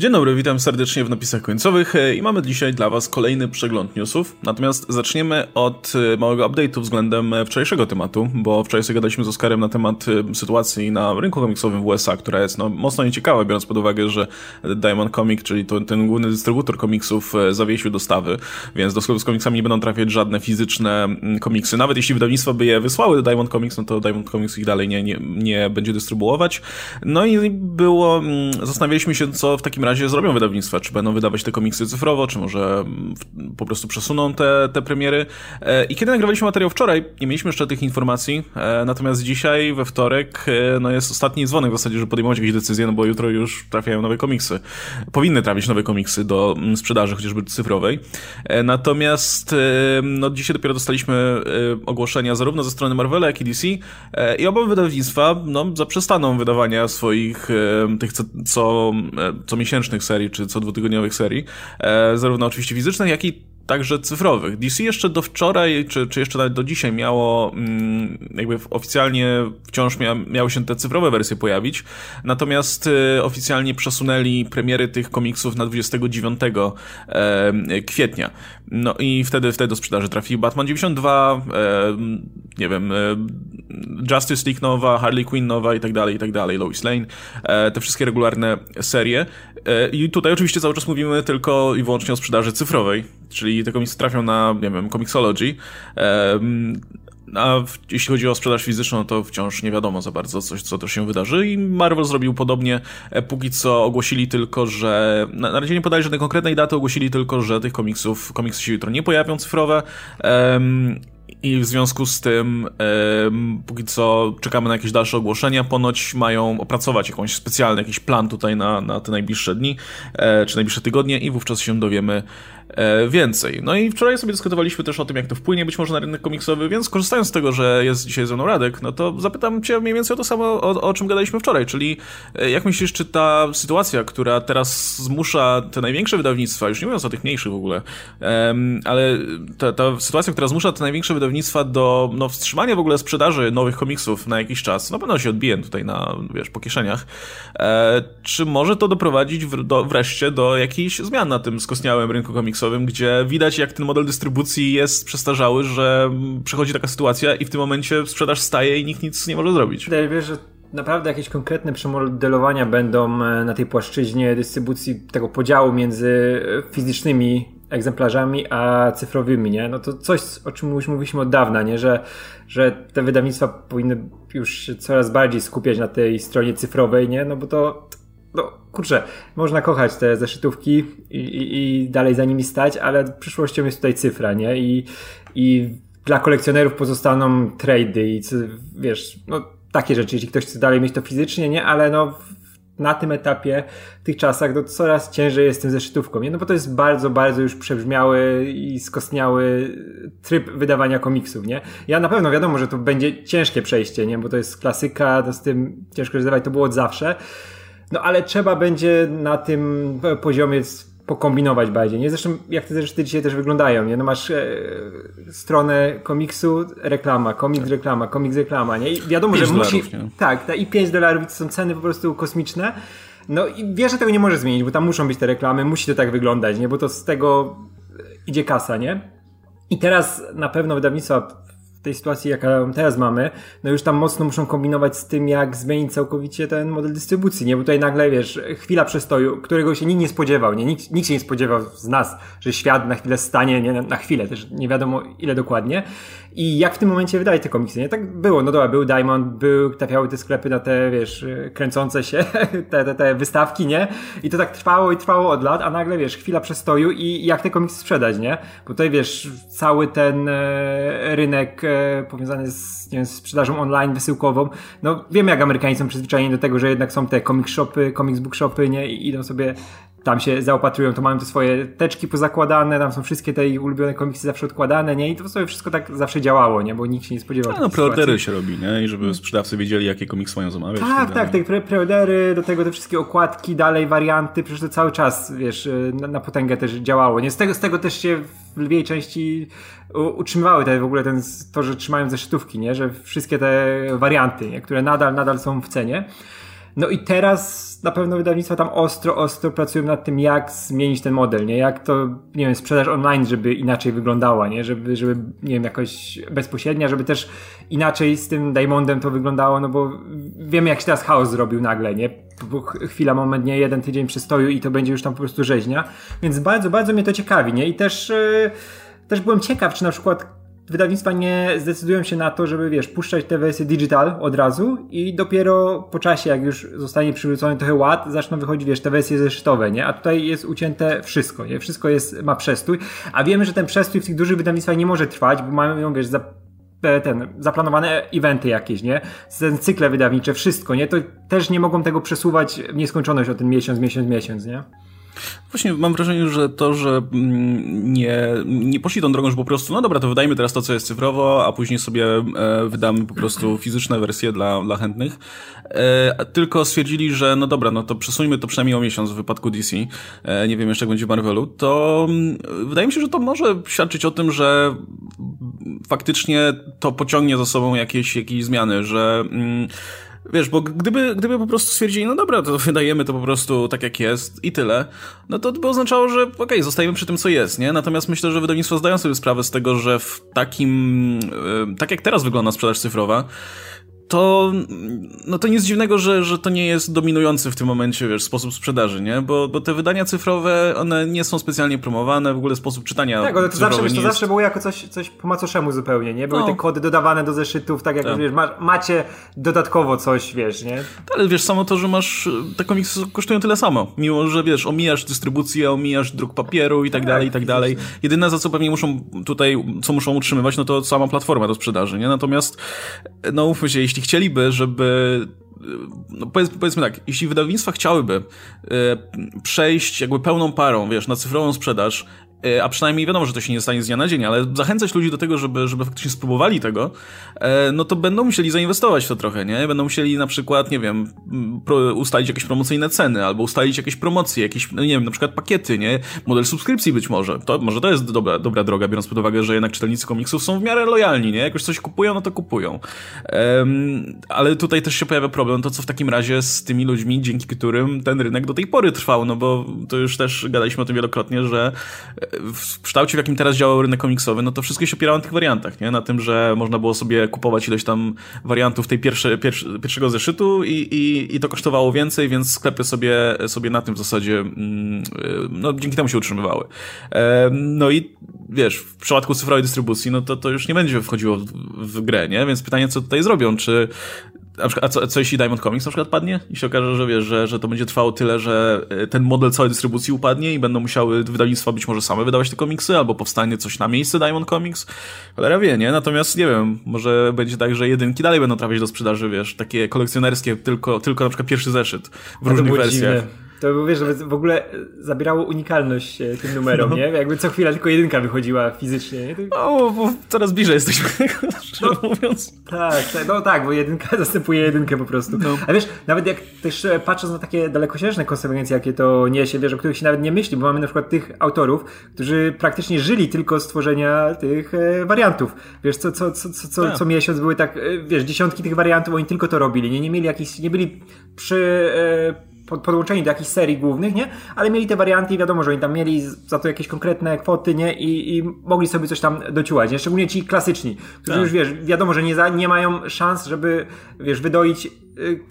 Dzień dobry, witam serdecznie w napisach końcowych e, i mamy dzisiaj dla Was kolejny przegląd newsów. Natomiast zaczniemy od e, małego update'u względem e, wczorajszego tematu, bo wczoraj sobie gadaliśmy z Oskarem na temat sytuacji na rynku komiksowym w USA, która jest no, mocno nieciekawa, biorąc pod uwagę, że Diamond Comic, czyli to, ten główny dystrybutor komiksów, zawiesił dostawy, więc do sklepu z komiksami nie będą trafiać żadne fizyczne komiksy. Nawet jeśli wydawnictwa by je wysłały do Diamond Comics, no to Diamond Comics ich dalej nie, nie, nie będzie dystrybuować. No i było, zastanawialiśmy się, co w takim razie zrobią wydawnictwa? Czy będą wydawać te komiksy cyfrowo, czy może po prostu przesuną te, te premiery? E, I kiedy nagrywaliśmy materiał wczoraj, nie mieliśmy jeszcze tych informacji, e, natomiast dzisiaj, we wtorek, e, no jest ostatni dzwonek w zasadzie, że podejmować jakieś decyzje, no bo jutro już trafiają nowe komiksy. Powinny trafić nowe komiksy do sprzedaży, chociażby cyfrowej. Natomiast no dzisiaj dopiero dostaliśmy ogłoszenia zarówno ze strony Marvela, jak i DC i oba wydawnictwa no, zaprzestaną wydawania swoich tych co, co, co miesięcznych serii, czy co dwutygodniowych serii, e, zarówno oczywiście fizycznych, jak i także cyfrowych. DC jeszcze do wczoraj, czy, czy jeszcze nawet do dzisiaj miało, mm, jakby oficjalnie wciąż mia, miały się te cyfrowe wersje pojawić, natomiast y, oficjalnie przesunęli premiery tych komiksów na 29 e, kwietnia. No i wtedy, wtedy do sprzedaży trafi Batman 92, e, nie wiem, e, Justice League nowa, Harley Quinn nowa i tak dalej, i tak dalej, Lois Lane, te wszystkie regularne serie. I tutaj oczywiście cały czas mówimy tylko i wyłącznie o sprzedaży cyfrowej, czyli te komiksy trafią na, nie wiem, Comixology. A w, jeśli chodzi o sprzedaż fizyczną, to wciąż nie wiadomo za bardzo, coś, co to się wydarzy. I Marvel zrobił podobnie. E, póki co ogłosili tylko, że. Na, na razie nie podali żadnej konkretnej daty, ogłosili tylko, że tych komiksów, komiksy się jutro nie pojawią cyfrowe. Um, i w związku z tym, póki co czekamy na jakieś dalsze ogłoszenia. Ponoć mają opracować jakąś specjalny jakiś plan tutaj na, na te najbliższe dni, e, czy najbliższe tygodnie, i wówczas się dowiemy więcej. No i wczoraj sobie dyskutowaliśmy też o tym, jak to wpłynie być może na rynek komiksowy, więc korzystając z tego, że jest dzisiaj ze mną Radek, no to zapytam Cię mniej więcej o to samo, o, o czym gadaliśmy wczoraj, czyli e, jak myślisz, czy ta sytuacja, która teraz zmusza te największe wydawnictwa, już nie mówiąc o tych mniejszych w ogóle, ale ta, ta sytuacja, która zmusza te największe wydawnictwa, do no, wstrzymania w ogóle sprzedaży nowych komiksów na jakiś czas, na pewno się odbiję tutaj na, wiesz, po kieszeniach, e, czy może to doprowadzić w, do, wreszcie do jakichś zmian na tym skostniałym rynku komiksowym, gdzie widać jak ten model dystrybucji jest przestarzały, że przychodzi taka sytuacja i w tym momencie sprzedaż staje i nikt nic nie może zrobić. Wydaje mi się, że naprawdę jakieś konkretne przemodelowania będą e, na tej płaszczyźnie dystrybucji tego podziału między fizycznymi egzemplarzami, a cyfrowymi, nie? No to coś, o czym już mówiliśmy od dawna, nie? Że, że te wydawnictwa powinny już się coraz bardziej skupiać na tej stronie cyfrowej, nie? No bo to, no kurczę, można kochać te zeszytówki i, i, i dalej za nimi stać, ale przyszłością jest tutaj cyfra, nie? I, i dla kolekcjonerów pozostaną trady i wiesz, no takie rzeczy, jeśli ktoś chce dalej mieć to fizycznie, nie? Ale no na tym etapie, w tych czasach, no coraz ciężej jest tym zeszytówką, nie? No bo to jest bardzo, bardzo już przebrzmiały i skostniały tryb wydawania komiksów, nie? Ja na pewno wiadomo, że to będzie ciężkie przejście, nie? Bo to jest klasyka, to z tym ciężko wydawać, to było od zawsze. No ale trzeba będzie na tym poziomie pokombinować bardziej, nie? Zresztą jak te zresztą dzisiaj też wyglądają, nie? No masz e, stronę komiksu, reklama, komiks, reklama, komiks, reklama, nie? I wiadomo, że musi... Tak, ta, i 5 dolarów to są ceny po prostu kosmiczne. No i wiesz, że tego nie może zmienić, bo tam muszą być te reklamy, musi to tak wyglądać, nie? Bo to z tego idzie kasa, nie? I teraz na pewno wydawnictwa tej sytuacji, jaka teraz mamy, no już tam mocno muszą kombinować z tym, jak zmienić całkowicie ten model dystrybucji, nie? Bo tutaj nagle, wiesz, chwila przestoju, którego się nikt nie spodziewał, nie? Nikt, nikt się nie spodziewał z nas, że świat na chwilę stanie, nie? Na chwilę, też nie wiadomo ile dokładnie. I jak w tym momencie wydaje te komiksy, nie? Tak było, no dobra, był Diamond, był, trafiały te sklepy na te, wiesz, kręcące się, te, te, te wystawki, nie? I to tak trwało i trwało od lat, a nagle, wiesz, chwila przestoju i jak te komiksy sprzedać, nie? Bo tutaj, wiesz, cały ten e, rynek e, powiązany z, nie wiem, z sprzedażą online, wysyłkową, no wiem jak Amerykanie są przyzwyczajeni do tego, że jednak są te comic shopy, comics book shopy, nie? I idą sobie tam się zaopatrują, to mają te swoje teczki pozakładane, tam są wszystkie te ich ulubione komiksy zawsze odkładane, nie? I to sobie wszystko tak zawsze działało, nie? Bo nikt się nie spodziewał. No, preordery się robi, nie? I żeby sprzedawcy wiedzieli, jakie komiksy mają zamawiać. Tak, tak, te pre preordery, do tego te wszystkie okładki, dalej warianty, przecież to cały czas, wiesz, na, na potęgę też działało, nie? Z tego, z tego też się w lwiej części utrzymywały te w ogóle ten, to, że trzymają zeszytówki, nie? Że wszystkie te warianty, nie? które nadal, nadal są w cenie. No i teraz na pewno wydawnictwa tam ostro, ostro pracują nad tym, jak zmienić ten model, nie? Jak to, nie wiem, sprzedaż online, żeby inaczej wyglądała, nie? Żeby, żeby nie wiem, jakoś bezpośrednia, żeby też inaczej z tym Diamondem to wyglądało, no bo wiemy, jak się teraz chaos zrobił nagle, nie? Chwila, moment, nie? Jeden tydzień przystoju i to będzie już tam po prostu rzeźnia. Więc bardzo, bardzo mnie to ciekawi, nie? I też, yy, też byłem ciekaw, czy na przykład wydawnictwa nie zdecydują się na to, żeby wiesz, puszczać te wersje digital od razu i dopiero po czasie, jak już zostanie przywrócony trochę ład, zaczną wychodzić, wiesz, te wersje zeszytowe, nie? A tutaj jest ucięte wszystko, nie? Wszystko jest, ma przestój, a wiemy, że ten przestój w tych dużych wydawnictwach nie może trwać, bo mają, wiesz, za ten, zaplanowane eventy jakieś, nie? Ten cykle wydawnicze, wszystko, nie? To też nie mogą tego przesuwać w nieskończoność o ten miesiąc, miesiąc, miesiąc, nie? Właśnie mam wrażenie, że to, że mm, nie, nie poszli tą drogą, że po prostu, no dobra, to wydajmy teraz to, co jest cyfrowo, a później sobie e, wydamy po prostu fizyczne wersje dla, dla chętnych. E, tylko stwierdzili, że no dobra, no to przesuńmy to przynajmniej o miesiąc w wypadku DC. E, nie wiem jeszcze, jak będzie w Marvelu. To mm, wydaje mi się, że to może świadczyć o tym, że faktycznie to pociągnie za sobą jakieś, jakieś zmiany, że mm, Wiesz, bo gdyby, gdyby po prostu stwierdzili, no dobra, to wydajemy to po prostu tak jak jest i tyle, no to by oznaczało, że okej, okay, zostajemy przy tym, co jest, nie? Natomiast myślę, że wydawnictwa zdają sobie sprawę z tego, że w takim, tak jak teraz wygląda sprzedaż cyfrowa, to, no to nic dziwnego, że, że to nie jest dominujący w tym momencie, wiesz, sposób sprzedaży, nie? Bo, bo te wydania cyfrowe, one nie są specjalnie promowane, w ogóle sposób czytania Tak, ale to zawsze, wiesz, to jest... zawsze było jako coś, coś po macoszemu zupełnie, nie? Były no. te kody dodawane do zeszytów, tak jak, tak. wiesz, ma, macie dodatkowo coś, wiesz, nie? Ale wiesz, samo to, że masz, te komiksy kosztują tyle samo, mimo, że wiesz, omijasz dystrybucję, omijasz druk papieru i tak, tak dalej, i tak dalej. Jedyne, za co pewnie muszą tutaj, co muszą utrzymywać, no to sama platforma do sprzedaży, nie? Natomiast, no umówmy się, jeśli jeśli chcieliby, żeby no powiedz, powiedzmy tak, jeśli wydawnictwa chciałyby y, przejść jakby pełną parą, wiesz, na cyfrową sprzedaż a przynajmniej wiadomo, że to się nie stanie z dnia na dzień, ale zachęcać ludzi do tego, żeby, żeby faktycznie spróbowali tego, e, no to będą musieli zainwestować w to trochę, nie? Będą musieli na przykład, nie wiem, ustalić jakieś promocyjne ceny, albo ustalić jakieś promocje, jakieś, no nie wiem, na przykład pakiety, nie? Model subskrypcji być może. To, może to jest dobra, dobra droga, biorąc pod uwagę, że jednak czytelnicy komiksów są w miarę lojalni, nie? Jakoś coś kupują, no to kupują. Um, ale tutaj też się pojawia problem, to co w takim razie z tymi ludźmi, dzięki którym ten rynek do tej pory trwał, no bo to już też gadaliśmy o tym wielokrotnie, że w kształcie, w jakim teraz działał rynek komiksowy, no to wszystko się opierało na tych wariantach, nie? Na tym, że można było sobie kupować ileś tam wariantów tej pierwsze, pierwsze, pierwszego zeszytu i, i, i to kosztowało więcej, więc sklepy sobie, sobie na tym w zasadzie, mm, no dzięki temu się utrzymywały. No i wiesz, w przypadku cyfrowej dystrybucji, no to to już nie będzie wchodziło w, w grę, nie? Więc pytanie, co tutaj zrobią? Czy a, przykład, a co, co jeśli Diamond Comics na przykład padnie i się okaże, że wiesz, że, że to będzie trwało tyle, że e, ten model całej dystrybucji upadnie i będą musiały wydawnictwa być może same wydawać te komiksy, albo powstanie coś na miejsce Diamond Comics. Cholera wie, nie? Natomiast nie wiem, może będzie tak, że jedynki dalej będą trafiać do sprzedaży, wiesz, takie kolekcjonerskie, tylko, tylko na przykład pierwszy zeszyt w różnych wersjach. Dziwne. To wiesz, w ogóle zabierało unikalność e, tym numerom, no. nie? Jakby co chwila tylko jedynka wychodziła fizycznie. Nie? To... No, bo coraz bliżej jesteśmy, szczerze no, mówiąc. Tak, tak, no tak, bo jedynka zastępuje jedynkę po prostu. No. A wiesz, nawet jak też e, patrząc na takie dalekosiężne konsekwencje, jakie to niesie, wiesz, o których się nawet nie myśli, bo mamy na przykład tych autorów, którzy praktycznie żyli tylko z tworzenia tych e, wariantów. Wiesz, co, co, co, co, co, tak. co miesiąc były tak, wiesz, dziesiątki tych wariantów, oni tylko to robili, nie, nie mieli jakichś, nie byli przy... E, podłączeni do jakichś serii głównych, nie? Ale mieli te warianty i wiadomo, że oni tam mieli za to jakieś konkretne kwoty, nie? I, i mogli sobie coś tam dociułać, nie? Szczególnie ci klasyczni, którzy tak. już, wiesz, wiadomo, że nie, za, nie mają szans, żeby, wiesz, wydoić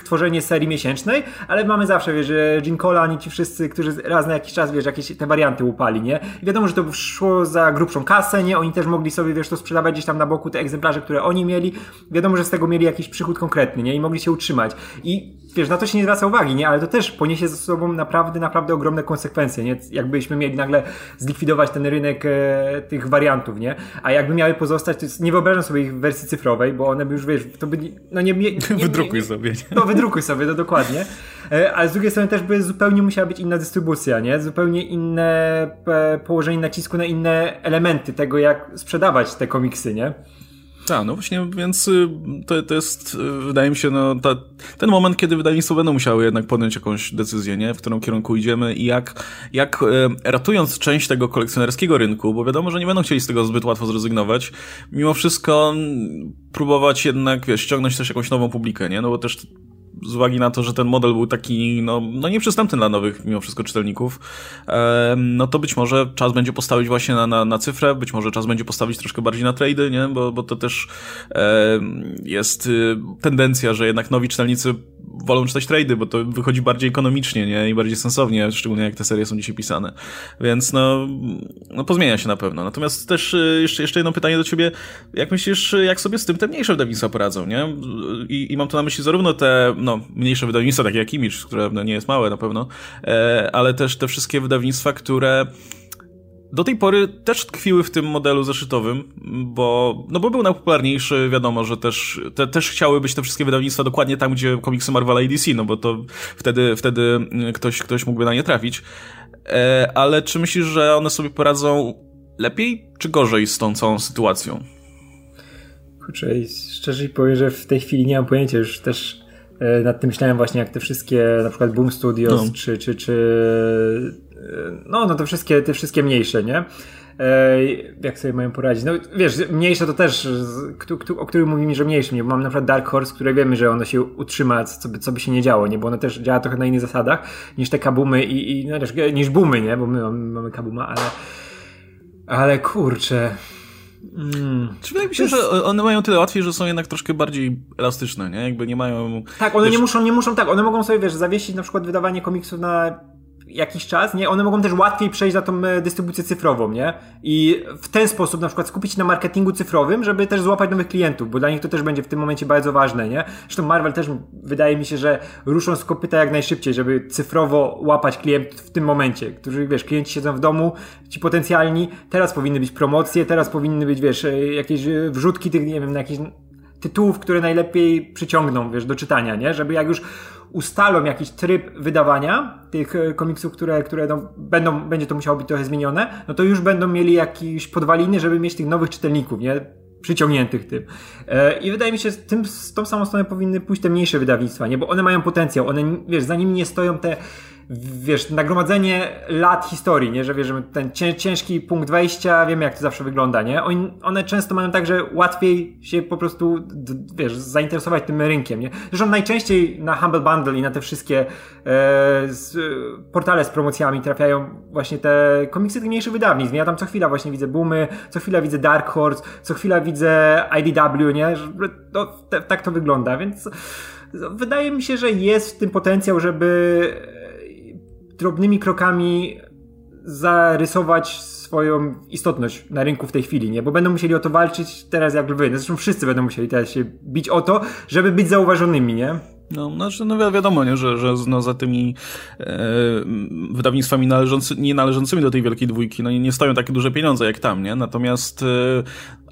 tworzenie serii miesięcznej, ale mamy zawsze, wiesz, że Gene Colan i ci wszyscy, którzy raz na jakiś czas, wiesz, jakieś te warianty upali, nie? I wiadomo, że to szło za grubszą kasę, nie? Oni też mogli sobie, wiesz, to sprzedawać gdzieś tam na boku te egzemplarze, które oni mieli. Wiadomo, że z tego mieli jakiś przychód konkretny, nie? I mogli się utrzymać. I wiesz, na to się nie zwraca uwagi, nie? Ale to też poniesie ze sobą naprawdę, naprawdę ogromne konsekwencje, nie? Jakbyśmy mieli nagle zlikwidować ten rynek e, tych wariantów, nie? A jakby miały pozostać, to jest, nie wyobrażam sobie ich wersji cyfrowej, bo one by już, wiesz, to by, no nie... nie, nie wydrukuj sobie. No, wydrukuj sobie, to dokładnie. E, ale z drugiej strony też by zupełnie musiała być inna dystrybucja, nie? Zupełnie inne e, położenie nacisku na inne elementy tego, jak sprzedawać te komiksy, nie? Tak, no właśnie, więc y, to, to jest, y, wydaje mi się, no, ta, ten moment, kiedy wydawnictwo będą musiały jednak podjąć jakąś decyzję, nie? W którym kierunku idziemy i jak, jak e, ratując część tego kolekcjonerskiego rynku, bo wiadomo, że nie będą chcieli z tego zbyt łatwo zrezygnować, mimo wszystko próbować jednak, wiesz, ściągnąć też jakąś nową publikę, nie? No bo też z uwagi na to, że ten model był taki, no, no nieprzystępny dla nowych mimo wszystko czytelników, no to być może czas będzie postawić właśnie na, na, na cyfrę, być może czas będzie postawić troszkę bardziej na trady, nie? Bo, bo to też jest y, tendencja, że jednak nowi czytelnicy wolą czytać trady, bo to wychodzi bardziej ekonomicznie, nie? I bardziej sensownie, szczególnie jak te serie są dzisiaj pisane. Więc no, no pozmienia się na pewno. Natomiast też y, jeszcze, jeszcze jedno pytanie do ciebie. Jak myślisz, jak sobie z tym te mniejsze wydawnictwa poradzą, nie? I, i mam tu na myśli zarówno te, no, mniejsze wydawnictwa, takie jak Image, które no, nie jest małe na pewno, e, ale też te wszystkie wydawnictwa, które do tej pory też tkwiły w tym modelu zeszytowym, bo, no bo był najpopularniejszy, wiadomo, że też, te, też chciały być te wszystkie wydawnictwa dokładnie tam, gdzie komiksy Marvela i DC, no bo to wtedy, wtedy ktoś, ktoś mógłby na nie trafić. E, ale czy myślisz, że one sobie poradzą lepiej czy gorzej z tą całą sytuacją? Kurczę, szczerze powiem, że w tej chwili nie mam pojęcia, już też e, nad tym myślałem właśnie, jak te wszystkie, na przykład Boom Studios, no. czy, czy, czy no, no te wszystkie, te wszystkie mniejsze, nie? Jak sobie mają poradzić? No wiesz, mniejsze to też, o którym mówimy, że mniejsze, nie? Bo mam na przykład Dark Horse, które wiemy, że ono się utrzyma, co by, co by się nie działo, nie? Bo ono też działa trochę na innych zasadach niż te kabumy i, i no też, niż boomy, nie? Bo my mamy, mamy kabuma, ale ale kurczę, Mm. Czy wydaje mi się, jest... że one mają tyle łatwiej, że są jednak troszkę bardziej elastyczne, nie? Jakby nie mają... Tak, one wiesz... nie muszą, nie muszą, tak, one mogą sobie, wiesz, zawiesić na przykład wydawanie komiksów na jakiś czas, nie? One mogą też łatwiej przejść na tą e, dystrybucję cyfrową, nie? I w ten sposób na przykład skupić się na marketingu cyfrowym, żeby też złapać nowych klientów, bo dla nich to też będzie w tym momencie bardzo ważne, nie? Zresztą Marvel też wydaje mi się, że ruszą z kopyta jak najszybciej, żeby cyfrowo łapać klientów w tym momencie, którzy, wiesz, klienci siedzą w domu, ci potencjalni, teraz powinny być promocje, teraz powinny być, wiesz, e, jakieś e, wrzutki tych, nie wiem, na jakieś tytułów, które najlepiej przyciągną, wiesz, do czytania, nie? Żeby jak już ustalą jakiś tryb wydawania tych e, komiksów, które, które no, będą, będzie to musiało być trochę zmienione, no to już będą mieli jakieś podwaliny, żeby mieć tych nowych czytelników, nie? Przyciągniętych tym. E, I wydaje mi się, że tym, z tą samą stronę powinny pójść te mniejsze wydawnictwa, nie? Bo one mają potencjał, one, wiesz, za nimi nie stoją te wiesz, nagromadzenie lat historii, nie? Że wiesz, ten ciężki punkt wejścia, wiemy jak to zawsze wygląda, nie? one często mają tak, że łatwiej się po prostu, wiesz, zainteresować tym rynkiem, nie? Zresztą najczęściej na Humble Bundle i na te wszystkie e, z, portale z promocjami trafiają właśnie te komiksy tych mniejszych wydawnictw? Ja tam co chwila właśnie widzę Boomy, co chwila widzę Dark Horse, co chwila widzę IDW, nie? Że, te, tak to wygląda, więc wydaje mi się, że jest w tym potencjał, żeby drobnymi krokami zarysować swoją istotność na rynku w tej chwili, nie? Bo będą musieli o to walczyć teraz jak lwy. No zresztą wszyscy będą musieli teraz się bić o to, żeby być zauważonymi, nie? No, znaczy, no wiadomo, nie, że, że no, za tymi e, wydawnictwami należący, nie należącymi do tej wielkiej dwójki no, nie stoją takie duże pieniądze jak tam, nie? Natomiast e,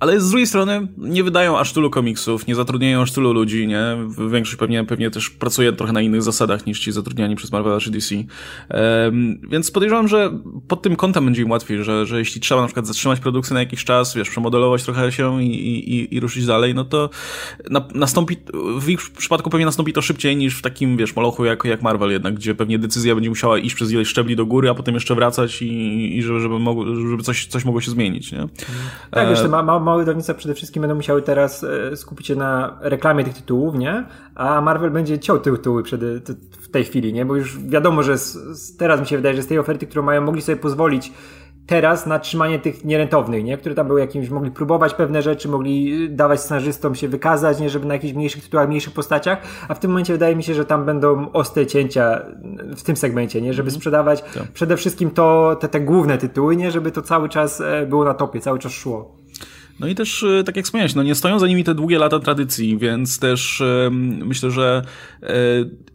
ale z drugiej strony nie wydają aż tylu komiksów, nie zatrudniają aż tylu ludzi, nie? Większość pewnie, pewnie też pracuje trochę na innych zasadach niż ci zatrudniani przez Marvel czy DC. Um, więc podejrzewam, że pod tym kątem będzie im łatwiej, że, że jeśli trzeba na przykład zatrzymać produkcję na jakiś czas, wiesz, przemodelować trochę się i, i, i ruszyć dalej, no to na, nastąpi, w ich przypadku pewnie nastąpi to szybciej niż w takim, wiesz, molochu jak, jak Marvel jednak, gdzie pewnie decyzja będzie musiała iść przez ileś szczebli do góry, a potem jeszcze wracać i, i żeby, żeby, mogło, żeby coś, coś mogło się zmienić, nie? Tak, wiesz, ma, ma, małe wydawnictwa przede wszystkim będą musiały teraz e, skupić się na reklamie tych tytułów, nie? A Marvel będzie ciął te tytuły przed, w tej chwili, nie? Bo już wiadomo, że z, teraz mi się wydaje, że z tej oferty, którą mają, mogli sobie pozwolić teraz na trzymanie tych nierentownych, nie? które tam były jakimś, mogli próbować pewne rzeczy, mogli dawać scenarzystom się wykazać, nie? żeby na jakichś mniejszych tytułach, mniejszych postaciach, a w tym momencie wydaje mi się, że tam będą ostre cięcia w tym segmencie, nie? żeby mhm. sprzedawać tak. przede wszystkim to, te, te główne tytuły, nie? żeby to cały czas e, było na topie, cały czas szło. No i też, e, tak jak wspomniałeś, no nie stoją za nimi te długie lata tradycji, więc też myślę, że e,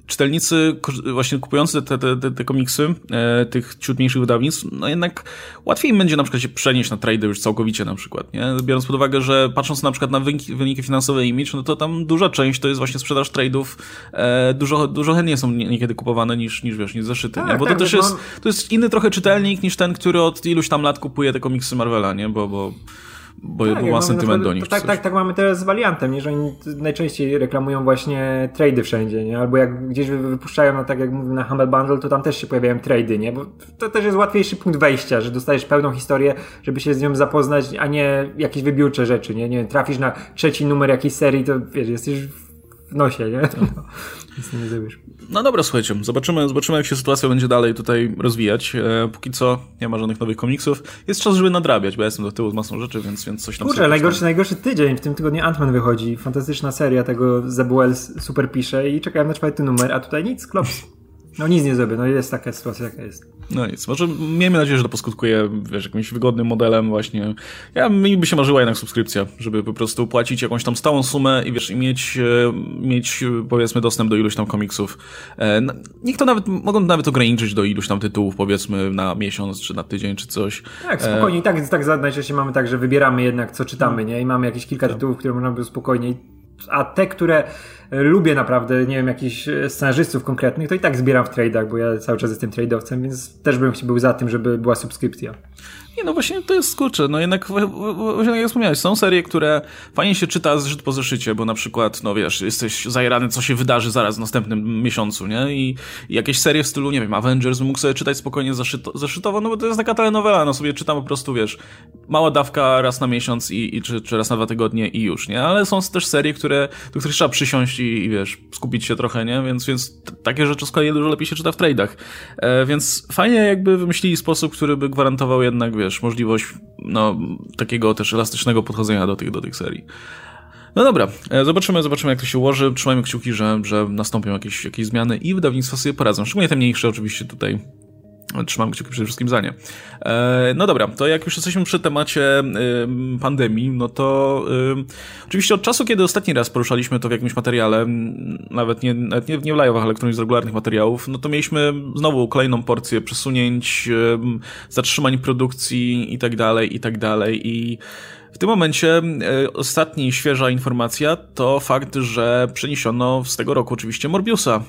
czytelnicy właśnie kupujący te, te, te, te komiksy e, tych ciut mniejszych wydawnictw, no jednak łatwiej im będzie na przykład się przenieść na trade już całkowicie na przykład, nie? Biorąc pod uwagę, że patrząc na przykład na wyniki, wyniki finansowe Image, no to tam duża część to jest właśnie sprzedaż trade'ów, e, dużo, dużo chętniej są niekiedy kupowane niż, niż wiesz, niż zeszyty, tak, nie? Bo tak, to też jest, to jest inny trochę czytelnik niż ten, który od iluś tam lat kupuje te komiksy Marvela, nie? Bo, bo bo, tak, bo ma sentyment do nich. Tak, tak, tak mamy teraz z Valiantem, nie? że oni najczęściej reklamują właśnie trady wszędzie, nie? albo jak gdzieś wypuszczają, no tak jak mówimy na Humble Bundle, to tam też się pojawiają trady, nie? bo to też jest łatwiejszy punkt wejścia, że dostajesz pełną historię, żeby się z nią zapoznać, a nie jakieś wybiórcze rzeczy, nie? nie wiem, trafisz na trzeci numer jakiejś serii, to wiesz, jesteś w nosie, nie? No, nic nie zrobisz. No dobra, słuchajcie, zobaczymy, zobaczymy jak się sytuacja będzie dalej tutaj rozwijać. E, póki co nie ma żadnych nowych komiksów. Jest czas, żeby nadrabiać, bo ja jestem do tyłu z masą rzeczy, więc, więc coś tam Kurczę, najgorszy, najgorszy tydzień. W tym tygodniu Ant-Man wychodzi. Fantastyczna seria tego Zebuel super pisze i czekałem na czwarty numer, a tutaj nic, klops. No nic nie zrobię, no jest taka sytuacja, jaka jest. No nic, może miejmy nadzieję, że to poskutkuje, wiesz, jakimś wygodnym modelem właśnie. Ja, mi by się marzyła jednak subskrypcja, żeby po prostu płacić jakąś tam stałą sumę i wiesz, i mieć, e, mieć powiedzmy dostęp do iluś tam komiksów. E, niech to nawet, mogą nawet ograniczyć do iluś tam tytułów, powiedzmy na miesiąc, czy na tydzień, czy coś. Tak, spokojnie, e... tak, tak najczęściej mamy tak, że wybieramy jednak co czytamy, nie? I mamy jakieś kilka tak. tytułów, które można by spokojnie a te, które lubię naprawdę, nie wiem, jakichś scenarzystów konkretnych, to i tak zbieram w trade'ach, bo ja cały czas jestem trade'owcem, więc też bym był za tym, żeby była subskrypcja. Nie, no właśnie to jest kurczę, no jednak, właśnie jak wspomniałeś, są serie, które fajnie się czyta zeszyt po zeszycie, bo na przykład, no wiesz, jesteś zajrany, co się wydarzy zaraz w następnym miesiącu, nie? I, i jakieś serie w stylu, nie wiem, Avengers mógł sobie czytać spokojnie zeszyto, zeszytowo, no bo to jest taka telenowela, no sobie czytam po prostu, wiesz, mała dawka raz na miesiąc i, i czy, czy raz na dwa tygodnie i już, nie? Ale są też serie, które, do których trzeba przysiąść i, i wiesz, skupić się trochę, nie? Więc, więc takie rzeczy z kolei dużo lepiej się czyta w trade'ach. E, więc fajnie jakby wymyślili sposób, który by gwarantował jednak, wiesz, możliwość no, takiego też elastycznego podchodzenia do tych, do tych serii. No dobra, e, zobaczymy, zobaczymy jak to się ułoży. Trzymajmy kciuki, że, że nastąpią jakieś, jakieś zmiany i wydawnictwa sobie poradzą. Szczególnie te mniejsze oczywiście tutaj Trzymam kciuki przede wszystkim za nie. E, no dobra, to jak już jesteśmy przy temacie pandemii, no to oczywiście od czasu, kiedy ostatni raz poruszaliśmy to w jakimś materiale, nawet nie, nawet nie, w live'ach, ale z regularnych materiałów, no to mieliśmy znowu kolejną porcję przesunięć, zatrzymań produkcji i tak dalej, i tak dalej i w tym momencie e, ostatni świeża informacja to fakt, że przeniesiono z tego roku oczywiście Morbiusa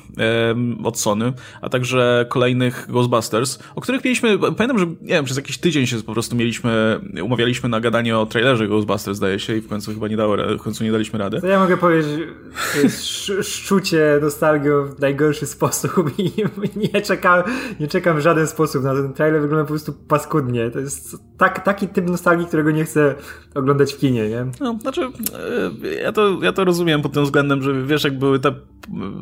od Sony, a także kolejnych Ghostbusters, o których mieliśmy, pamiętam, że nie wiem, przez jakiś tydzień się po prostu mieliśmy, umawialiśmy na gadanie o trailerze Ghostbusters, zdaje się, i w końcu chyba nie dało, w końcu nie daliśmy rady. To ja mogę powiedzieć, to jest szczucie nostalgią w najgorszy sposób i nie czekam, nie czekam w żaden sposób na ten trailer, wygląda po prostu paskudnie. To jest tak, taki typ nostalgii, którego nie chcę oglądać w kinie, nie? No, znaczy, e, ja to, ja to rozumiem pod tym względem, że wiesz, jak były ta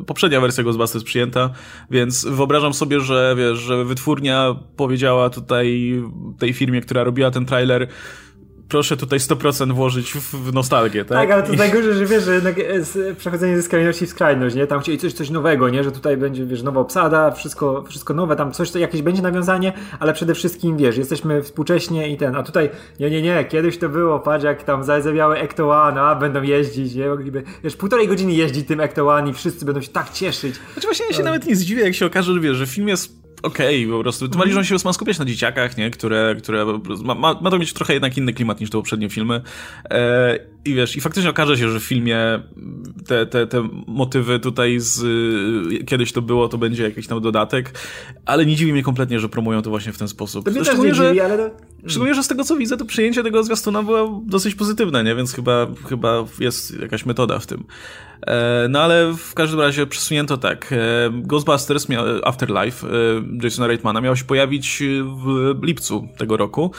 poprzednia wersja Ghostbusters przyjęta, więc wyobrażam sobie, że wiesz, że wytwórnia powiedziała tutaj tej firmie, która robiła ten trailer, proszę tutaj 100% włożyć w, nostalgię, tak? Tak, ale to najgorsze, że wiesz, że jednak przechodzenie ze skrajności w skrajność, nie? Tam chcieli coś, coś nowego, nie? Że tutaj będzie, wiesz, nowa obsada, wszystko, wszystko nowe, tam coś, jakieś będzie nawiązanie, ale przede wszystkim, wiesz, jesteśmy współcześnie i ten, a tutaj, nie, nie, nie, kiedyś to było, patrz jak tam zajawiały Ecto One, a będą jeździć, nie? Mogliby, wiesz, półtorej godziny jeździć tym Ecto One i wszyscy będą się tak cieszyć. Znaczy właśnie ja się nawet nie zdziwię, jak się okaże, że wiesz, że film jest okej, okay, po prostu. Bardziej, że on się ma skupiać na dzieciakach, nie? Które, które ma, ma, ma to mieć trochę jednak inny klimat niż te poprzednie filmy. E, I wiesz, i faktycznie okaże się, że w filmie te, te, te motywy tutaj z kiedyś to było, to będzie jakiś tam dodatek, ale nie dziwi mnie kompletnie, że promują to właśnie w ten sposób. To szczególnie, że, dziwi, ale... szczególnie, że z tego co widzę, to przyjęcie tego zwiastuna było dosyć pozytywne, nie? Więc chyba, chyba jest jakaś metoda w tym. E, no ale w każdym razie przesunięto tak. E, Ghostbusters Afterlife e, Jasona Reitmana miał się pojawić w lipcu tego roku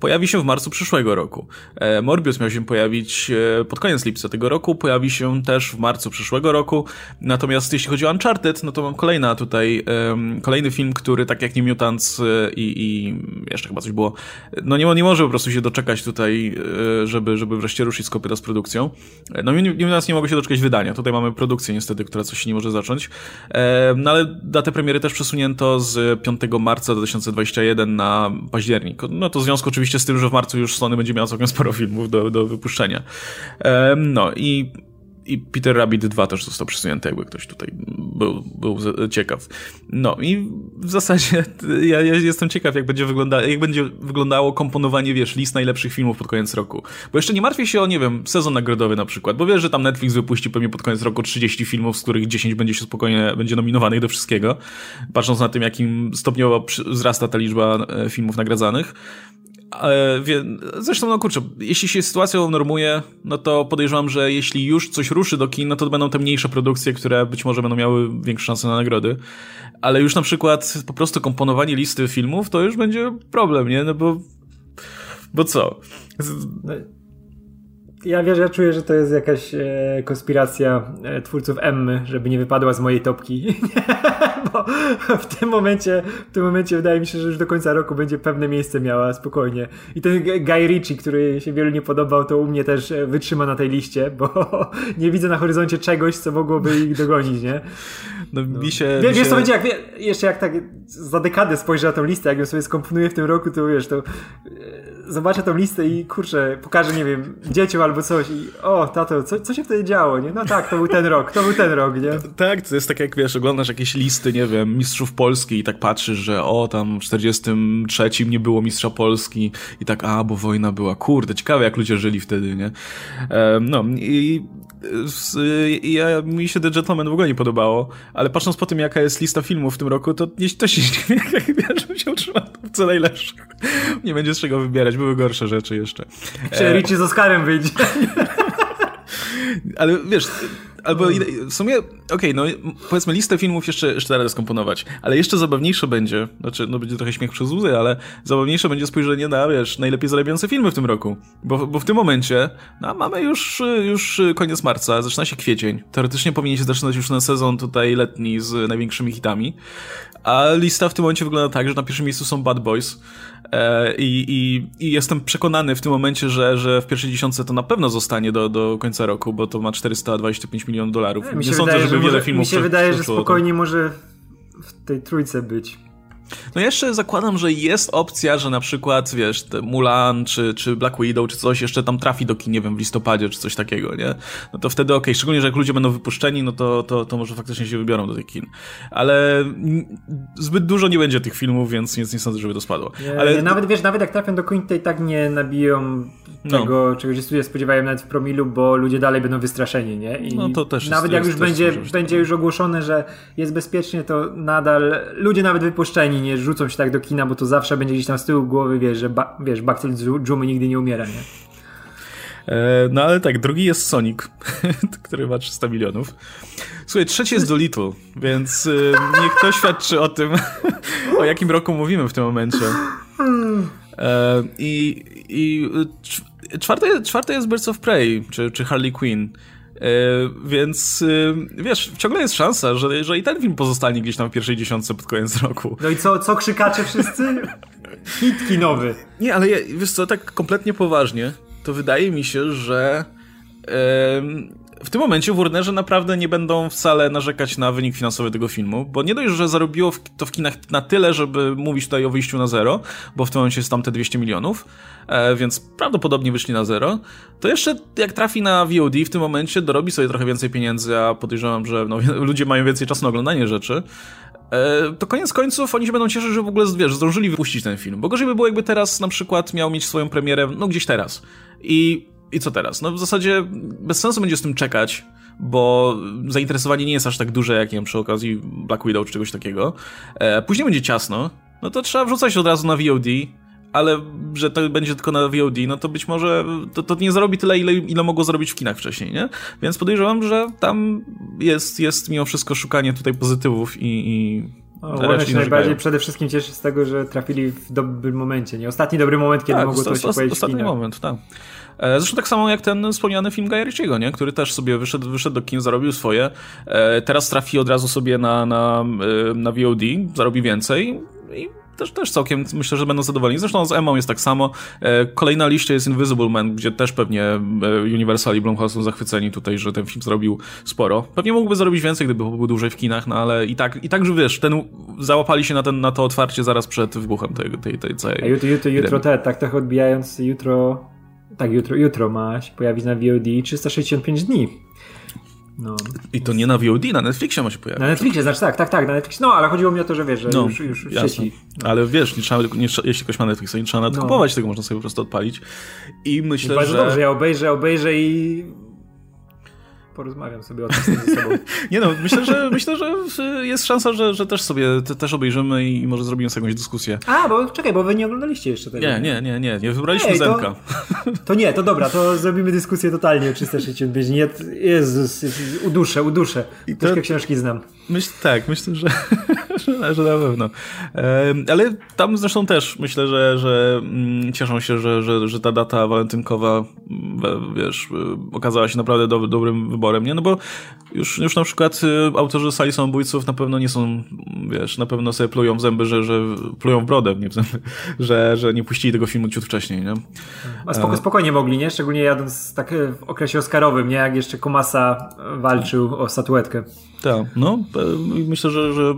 pojawi się w marcu przyszłego roku. E, Morbius miał się pojawić e, pod koniec lipca tego roku, pojawi się też w marcu przyszłego roku. Natomiast jeśli chodzi o Uncharted, no to mam kolejna tutaj, kolejny film, który tak jak nie Mutants e, i, i jeszcze chyba coś było, no nie, nie może po prostu się doczekać tutaj, żeby, żeby wreszcie ruszyć z kopyta z produkcją. No Mutants nie mogło się doczekać wydania. Tutaj mamy produkcję niestety, która coś nie może zacząć. No ale datę premiery też przesunięto z 5 marca 2021 na październik. No to w związku oczywiście oczywiście z tym, że w marcu już Sony będzie miała całkiem sporo filmów do, do wypuszczenia. No i i Peter Rabbit 2 też został przesunięty, jakby ktoś tutaj był, był ciekaw. No i w zasadzie ja, ja jestem ciekaw, jak będzie, wygląda, jak będzie wyglądało komponowanie, wiesz, list najlepszych filmów pod koniec roku. Bo jeszcze nie martwię się o, nie wiem, sezon nagrodowy na przykład, bo wiesz, że tam Netflix wypuści pewnie pod koniec roku 30 filmów, z których 10 będzie się spokojnie, będzie nominowanych do wszystkiego, patrząc na tym, jakim stopniowo wzrasta ta liczba e, filmów nagradzanych. Zresztą, no kurczę, jeśli się sytuacja unormuje, no to podejrzewam, że jeśli już coś ruszy do kin, no to będą te mniejsze produkcje, które być może będą miały większe szanse na nagrody. Ale już na przykład po prostu komponowanie listy filmów to już będzie problem, nie? No bo. Bo co? Ja wiesz, ja czuję, że to jest jakaś e, konspiracja e, twórców Emmy, żeby nie wypadła z mojej topki. Bo w tym momencie, w tym momencie wydaje mi się, że już do końca roku będzie pewne miejsce miała spokojnie. I ten Guy Ritchie, który się wielu nie podobał, to u mnie też e, wytrzyma na tej liście, bo nie widzę na horyzoncie czegoś, co mogłoby ich dogonić, nie? No, no. mi się... Wiesz, mi się... to będzie jak, jeszcze jak tak za dekadę spojrzę na tą listę, jak ją sobie skomponuję w tym roku, to wiesz, to zobaczę tą listę i kurczę, pokażę, nie wiem, dzieciom albo coś i o, tato, co, co się wtedy działo, nie? No tak, to był ten rok, to był ten rok, nie? Tak, to jest tak jak, wiesz, oglądasz jakieś listy, nie wiem, mistrzów Polski i tak patrzysz, że o, tam w 43 nie było mistrza Polski i tak, a, bo wojna była. Kurde, ciekawe jak ludzie żyli wtedy, nie? no i ja, mi się The Gentleman w ogóle nie podobało, ale patrząc po tym, jaka jest lista filmów w tym roku, to nie, to się nie jak wiesz, żebym się utrzymał w co najlepszych. Nie będzie z czego wybierać, były gorsze rzeczy jeszcze. Czy Richie z Oscarem wyjdzie. Ale wiesz, albo w sumie, okej, okay, no powiedzmy listę filmów jeszcze, jeszcze teraz skomponować, ale jeszcze zabawniejsze będzie, znaczy, no będzie trochę śmiech przez łzy, ale zabawniejsze będzie spojrzenie na, wiesz, najlepiej zarabiające filmy w tym roku. Bo, bo w tym momencie, no mamy już, już koniec marca, zaczyna się kwiecień. Teoretycznie powinien się zaczynać już ten sezon tutaj letni z największymi hitami, a lista w tym momencie wygląda tak, że na pierwszym miejscu są Bad Boys, I, i, I, jestem przekonany w tym momencie, że, że w pierwszej dziesiątce to na pewno zostanie do, do końca roku, bo to ma 425 milionów dolarów. Nie, nie sądzę, wydaje, żeby że wiele może, filmów. Mi się wydaje, że spokojnie może w tej trójce być. No jeszcze zakładam, że jest opcja, że na przykład, wiesz, Mulan czy, czy Black Widow czy coś jeszcze tam trafi do kin, nie wiem, w listopadzie czy coś takiego, nie? No to wtedy okej, okay. szczególnie, że jak ludzie będą wypuszczeni, no to, to, to może faktycznie się wybiorą do tych kin. Ale zbyt dużo nie będzie tych filmów, więc nie, nie sądzę, żeby to spadło. Nie, Ale nie, nawet, wiesz, nawet jak trafią do kin, to i tak nie nabiją no. tego, no. czego się spodziewają nawet w promilu, bo ludzie dalej będą wystraszeni, nie? I no to też Nawet jest, jak już będzie, będzie już ogłoszone, że jest bezpiecznie, to nadal ludzie nawet wypuszczeni nie rzucą się tak do kina, bo to zawsze będzie gdzieś tam z tyłu głowy, wiesz, że ba, wiesz, Bakcel Dżumy nigdy nie umiera, nie? E, no ale tak, drugi jest Sonic, który ma 300 milionów. Słuchaj, trzeci jest Dolittle, więc y, niech to świadczy o tym, o jakim roku mówimy w tym momencie. E, I, i czwarte, czwarte jest Birds of Prey, czy, czy Harley Quinn. E, więc e, wiesz, ciągle jest szansa, że, że i ten film pozostanie gdzieś tam w pierwszej dziesiątce pod koniec roku. No i co, co krzykacie wszyscy? Hit nowy. Nie, ale ja, wiesz co, tak kompletnie poważnie, to wydaje mi się, że w tym momencie w Warnerze naprawdę nie będą wcale narzekać na wynik finansowy tego filmu, bo nie dość, że zarobiło to w kinach na tyle, żeby mówić tutaj o wyjściu na zero, bo w tym momencie jest tam te 200 milionów, e, więc prawdopodobnie wyszli na zero, to jeszcze jak trafi na VOD w tym momencie, dorobi sobie trochę więcej pieniędzy, a podejrzewam, że no, ludzie mają więcej czasu na oglądanie rzeczy, e, to koniec końców oni się będą cieszyć, że w ogóle, wiesz, zdążyli wypuścić ten film. Bo gorzej by było, jakby teraz na przykład miał mieć swoją premierę, no gdzieś teraz. I i co teraz? No w zasadzie bez sensu będzie z tym czekać, bo zainteresowanie nie jest aż tak duże, jak nie wiem, przy okazji Black Widow czy czegoś takiego. E, później będzie ciasno, no to trzeba wrzucać od razu na VOD, ale że to będzie tylko na VOD, no to być może to, to nie zarobi tyle, ile, ile mogło zarobić w kinach wcześniej, nie? Więc podejrzewam, że tam jest, jest mimo wszystko szukanie tutaj pozytywów i, i no, się najbardziej przede wszystkim cieszy z tego, że trafili w dobrym momencie, nie? Ostatni dobry moment, kiedy tak, mogło to, to się pojawić Ostatni moment, tak. E, zresztą tak samo jak ten wspomniany film Gajerciego, nie? który też sobie wyszedł, wyszedł do kin, zarobił swoje. E, teraz trafi od razu sobie na, na, e, na VOD, zarobi więcej i też, też całkiem myślę, że będą zadowoleni. Zresztą z Emmą jest tak samo. Kolejna liście jest Invisible Man, gdzie też pewnie Universal i Blumhouse są zachwyceni tutaj, że ten film zrobił sporo. Pewnie mógłby zrobić więcej, gdyby był dłużej w kinach, no ale i tak, i tak, że wiesz, ten, załapali się na, ten, na to otwarcie zaraz przed wybuchem tej, tej, tej całej... A jutro, jutro, jutro te, tak trochę odbijając, jutro tak, jutro, jutro ma się pojawić na VOD 365 dni. No. I to nie na VOD, na Netflixie ma się pojawić. Na Netflixie, znaczy tak, tak, tak, na Netflixie. No, ale chodziło mi o to, że wiesz, że no, już, już w sieci. No. Ale wiesz, nie trzeba, nie, jeśli ktoś ma Netflixa, nie trzeba nawet no. kupować tego, można sobie po prostu odpalić. I myślę, I bardzo że... dobrze, ja obejrzę, obejrzę i porozmawiam sobie o tym ze sobą. nie no, myślę, że myślę, że jest szansa, że, że też sobie te, też obejrzymy i może zrobimy sobie jakąś dyskusję. A, bo czekaj, bo wy nie oglądaliście jeszcze tego. Nie, nie, nie, nie, nie wybraliśmy Ej, Zemka. To, to, nie, to dobra, to zrobimy dyskusję totalnie o 365 dni. Jezus, uduszę, uduszę. I Troszkę książki znam. Myśl, tak, myślę, że że, że na pewno. Ale tam zresztą też myślę, że, że mm, cieszą się, że, że, że ta data walentynkowa, wiesz, okazała się naprawdę do, dobrym wyborem, nie? No bo już, już na przykład y, autorzy Sali Samobójców na pewno nie są, wiesz, na pewno sobie plują w zęby, że, że plują w brodę, nie w zęby, że, że nie puścili tego filmu ciut wcześniej, nie? A spoko, spokojnie mogli, nie? Szczególnie jadąc tak w okresie oscarowym, nie? Jak jeszcze Komasa walczył o statuetkę. Tak, no myślę, że, że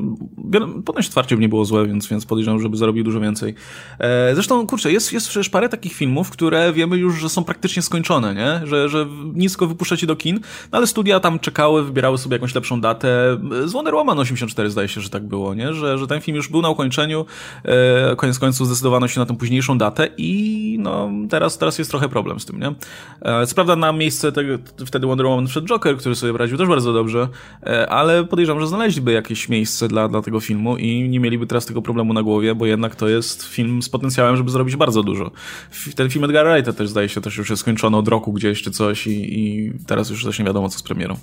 ponoć otwarcie nie było złe, więc, więc podejrzewam, żeby zarobił dużo więcej. E, zresztą, kurczę, jest, jest przecież parę takich filmów, które wiemy już, że są praktycznie skończone, nie? Że, że nisko wypuszczacie do kin, no ale studia tam czekały, wybierały sobie jakąś lepszą datę. Z Wonder Woman 84 zdaje się, że tak było, nie? Że, że ten film już był na ukończeniu, e, koniec końców zdecydowano się na tę późniejszą datę i no teraz, teraz jest trochę problem z tym, nie? E, co prawda na miejsce tego, wtedy Wonder Woman wszedł Joker, który sobie radził też bardzo dobrze, e, ale podejrzewam, że znaleźliby jakieś miejsce dla, dla tego filmu i nie mieliby teraz tego problemu na głowie, bo jednak to jest film z potencjałem, żeby zrobić bardzo dużo. Ten film Edgar Wrighta też zdaje się, też już jest skończony od roku gdzieś czy coś i, i teraz już też nie wiadomo co z premierą.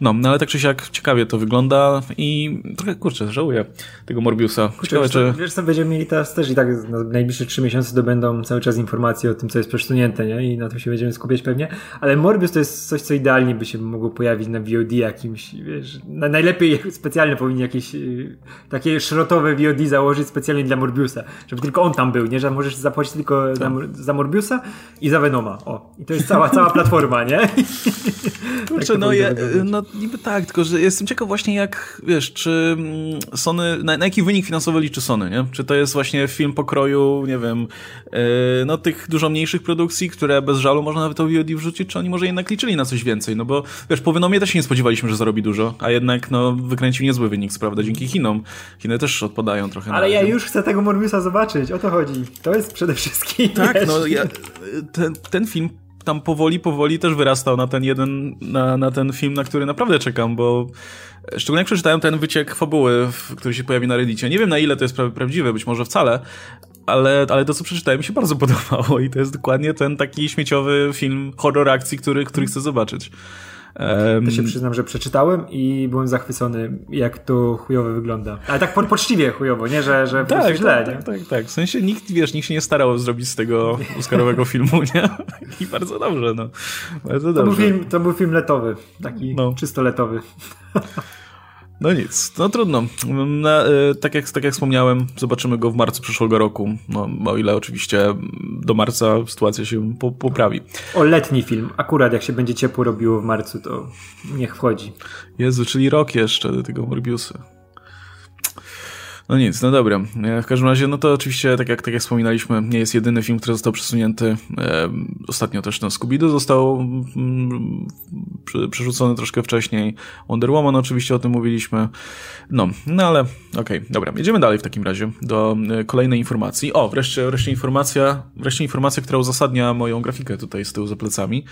No, no ale tak czy siak ciekawie to wygląda i trochę, kurczę, żałuję tego Morbiusa. Kurczę, Ciekawe, wiesz, czy... Wiesz co, będziemy mieli teraz też i tak na najbliższe trzy miesiące dobędą cały czas informacje o tym, co jest przesunięte, nie? I na tym się będziemy skupiać pewnie. Ale Morbius to jest coś, co idealnie by się mogło pojawić na VOD jakimś, wiesz, najlepiej specjalnie powinni jakieś y, takie szrotowe VOD założyć specjalnie dla Morbiusa, żeby tylko on tam był, nie? Że możesz zapłacić tylko tak. za, za, Morbiusa i za Venoma. O, i to jest cała, cała platforma, nie? Kurczę, tak no, ja, no niby tak, tylko że jestem ciekaw właśnie jak, wiesz, czy mm, Sony, na, na, jaki wynik finansowy liczy Sony, nie? Czy to jest właśnie film pokroju, nie wiem, yy, no tych dużo mniejszych produkcji, które bez żalu można nawet o VOD wrzucić, czy oni może jednak liczyli na coś więcej, no bo wiesz, po Venomie też się nie spodziewaliśmy, że zarobi dużo, a jednak no wykręcił niezły wynik, prawda, dzięki Chinom. Chiny też odpadają trochę. Ale ja już chcę tego Morbiusa zobaczyć, o to chodzi. To jest przede wszystkim. Tak, no ja, ten, ten film tam powoli, powoli też wyrastał na ten jeden, na, na ten film, na który naprawdę czekam, bo szczególnie jak przeczytałem ten wyciek fabuły, który się pojawi na Reddicie. Nie wiem na ile to jest pra prawdziwe, być może wcale, ale, ale to, co przeczytałem, mi się bardzo podobało i to jest dokładnie ten taki śmieciowy film horror akcji, który, który chcę zobaczyć. Um, to się przyznam, że przeczytałem i byłem zachwycony, jak to chujowo wygląda. Ale tak po, poczciwie chujowo, nie, że, że tak, źle. Tak, tak, tak. W sensie nikt, wiesz, nikt się nie starał zrobić z tego Oscarowego filmu, nie? I bardzo dobrze, no. Bardzo to, Był film, to był film letowy, taki no. czysto letowy. No nic, no trudno. Na, y, tak, jak, tak jak wspomniałem, zobaczymy go w marcu przyszłego roku. No, o ile oczywiście do marca sytuacja się po, poprawi. O letni film. Akurat jak się będzie ciepło robiło w marcu, to niech wchodzi. Jezu, czyli rok jeszcze do tego Morbiusa. No nic, no dobra. W każdym razie, no to oczywiście, tak jak, tak jak wspominaliśmy, nie jest jedyny film, który został przesunięty. E, ostatnio też no, Scooby-Doo został mm, przerzucony troszkę wcześniej. Wonder Woman oczywiście o tym mówiliśmy. No, no ale okej, okay, dobra. Jedziemy dalej w takim razie do e, kolejnej informacji. O, wreszcie, wreszcie informacja, wreszcie informacja, która uzasadnia moją grafikę tutaj z tyłu za plecami.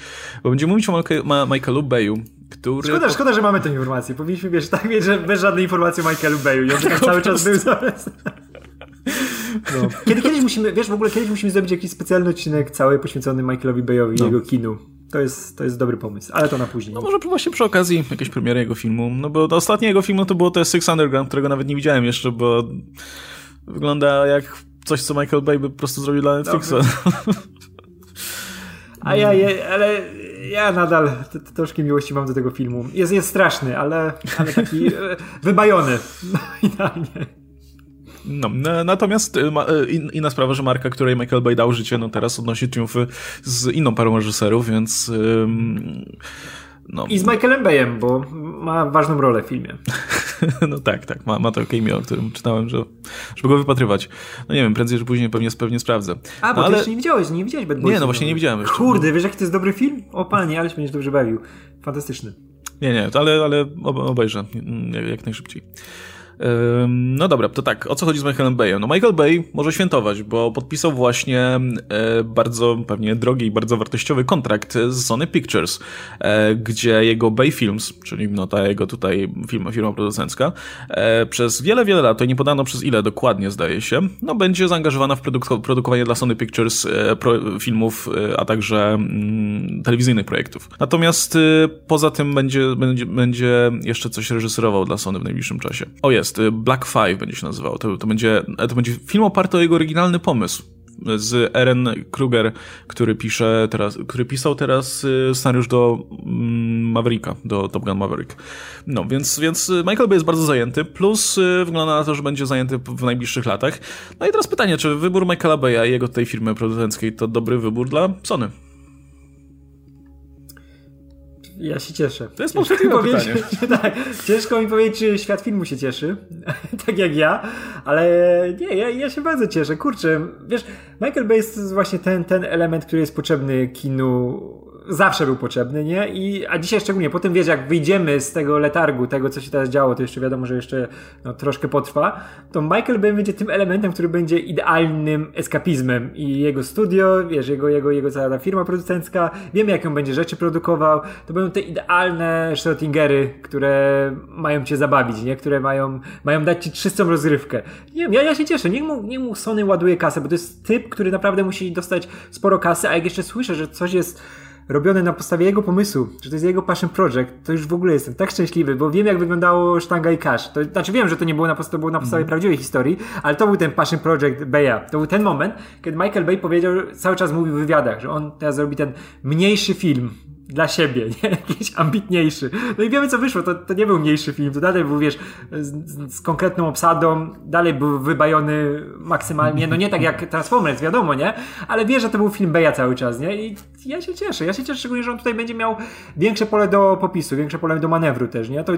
Bo będziemy mówić o Michaelu Bayu, który... Szkoda, szkoda, że mamy tę informację. Powinniśmy wiesz, tak mieć, że bez żadnej informacji o Michaelu Bayu. I on tak cały czas był. No. Kiedy, kiedyś musimy, wiesz, w ogóle kiedyś musimy zrobić jakiś specjalny odcinek cały poświęcony Michaelowi Bayowi i no. jego kinu. To jest, to jest dobry pomysł, ale to na później. No może właśnie przy okazji jakiejś premiery jego filmu, no bo ostatnie jego filmu to było te Six Underground, którego nawet nie widziałem jeszcze, bo wygląda jak coś, co Michael Bay by po prostu zrobił dla Netflixa. A ja, je, ale ja nadal troszkę miłości mam do tego filmu. Jest, jest straszny, ale, ale taki e, wybajony. Idealnie. No, natomiast e, e, inna sprawa, że marka, której Michael Bay dał życie, no teraz odnosi triumfy z inną parą reżyserów, więc... No. I z Michaelem Bayem, bo ma ważną rolę w filmie. no tak, tak, ma, ma to cameo, o którym czytałem, że, żeby go wypatrywać. No nie wiem, prędzej czy później pewnie, pewnie sprawdzę. A, bo no, ty jeszcze nie widziałeś, nie widziałeś Bad Boys. Nie, no właśnie nie widziałem jeszcze. Kurde, wiesz jaki to jest dobry film? O panie, ale się będziesz dobrze bawił. Fantastyczny. Nie, nie, ale, ale obejrzę jak najszybciej. No dobra, to tak, o co chodzi z Michaelem Bayem? No Michael Bay może świętować, bo podpisał właśnie e, bardzo pewnie drogi i bardzo wartościowy kontrakt z Sony Pictures, e, gdzie jego Bay Films, czyli no ta jego tutaj firma, firma producencka, e, przez wiele, wiele lat, to nie podano przez ile dokładnie zdaje się, no będzie zaangażowana w produk produkowanie dla Sony Pictures filmów, a także mm, telewizyjnych projektów. Natomiast poza tym będzie, będzie, będzie jeszcze coś reżyserował dla Sony w najbliższym czasie. O jest, jest. Black Five będzie się nazywał. To, to, będzie, to będzie film oparty o jego oryginalny pomysł z Eren Kruger, który pisze teraz, który pisał teraz y, scenariusz do mm, Mavericka, do Top Gun Maverick. No, więc, więc Michael Bay jest bardzo zajęty, plus y, wygląda na to, że będzie zajęty w najbliższych latach. No i teraz pytanie, czy wybór Michaela Baya i jego tej firmy producenckiej to dobry wybór dla Sony? Ja się cieszę. To jest ciężko pytanie. tak, ciężko mi powiedzieć, czy świat filmu się cieszy, tak jak ja, ale nie, ja, ja się bardzo cieszę. Kurczę, wiesz, Michael Bay jest właśnie ten, ten element, który jest potrzebny kinu zawsze był potrzebny, nie? I, a dzisiaj szczególnie, po tym wiesz, jak wyjdziemy z tego letargu, tego co się teraz działo, to jeszcze wiadomo, że jeszcze no, troszkę potrwa, to Michael Bay będzie tym elementem, który będzie idealnym eskapizmem i jego studio, wiesz, jego, jego, jego cała firma producencka, wiemy jaką będzie rzeczy produkował, to będą te idealne Schrödingery, które mają cię zabawić, nie? Które mają, mają dać ci czystą rozrywkę. Nie wiem, ja, ja się cieszę, niech mu, niech mu Sony ładuje kasę, bo to jest typ, który naprawdę musi dostać sporo kasy, a jak jeszcze słyszę, że coś jest robione na podstawie jego pomysłu, że to jest jego passion project, to już w ogóle jestem tak szczęśliwy, bo wiem jak wyglądało Sztanga i Cash. To znaczy wiem, że to nie było na, to było na podstawie mm. prawdziwej historii, ale to był ten passion project Baya. To był ten moment, kiedy Michael Bay powiedział, cały czas mówił w wywiadach, że on teraz zrobi ten mniejszy film, dla siebie, nie? Jakiś ambitniejszy. No i wiemy, co wyszło. To, to nie był mniejszy film. To dalej był, wiesz, z, z konkretną obsadą. Dalej był wybajony maksymalnie. No nie tak jak Transformers, wiadomo, nie? Ale wiesz, że to był film Beja cały czas, nie? I ja się cieszę. Ja się cieszę szczególnie, że on tutaj będzie miał większe pole do popisu, większe pole do manewru też, nie? To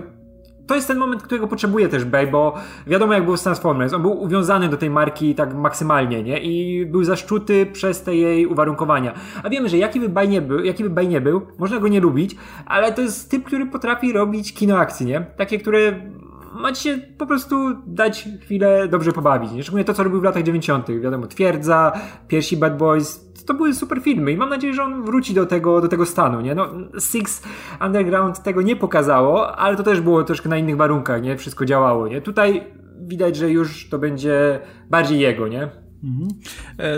to jest ten moment, którego potrzebuje też Bay, bo wiadomo jak był z Transformers, on był uwiązany do tej marki tak maksymalnie, nie? I był zaszczuty przez te jej uwarunkowania. A wiemy, że jaki by Bay nie był, jaki by Bay nie był, można go nie lubić, ale to jest typ, który potrafi robić kino akcji, nie? Takie, które macie po prostu dać chwilę dobrze pobawić. Nie? Szczególnie to, co robił w latach 90. Wiadomo, Twierdza, pierwsi Bad Boys, to były super filmy i mam nadzieję, że on wróci do tego, do tego stanu, nie? No, Six Underground tego nie pokazało, ale to też było troszkę na innych warunkach, nie? Wszystko działało, nie? Tutaj widać, że już to będzie bardziej jego, nie? Mhm.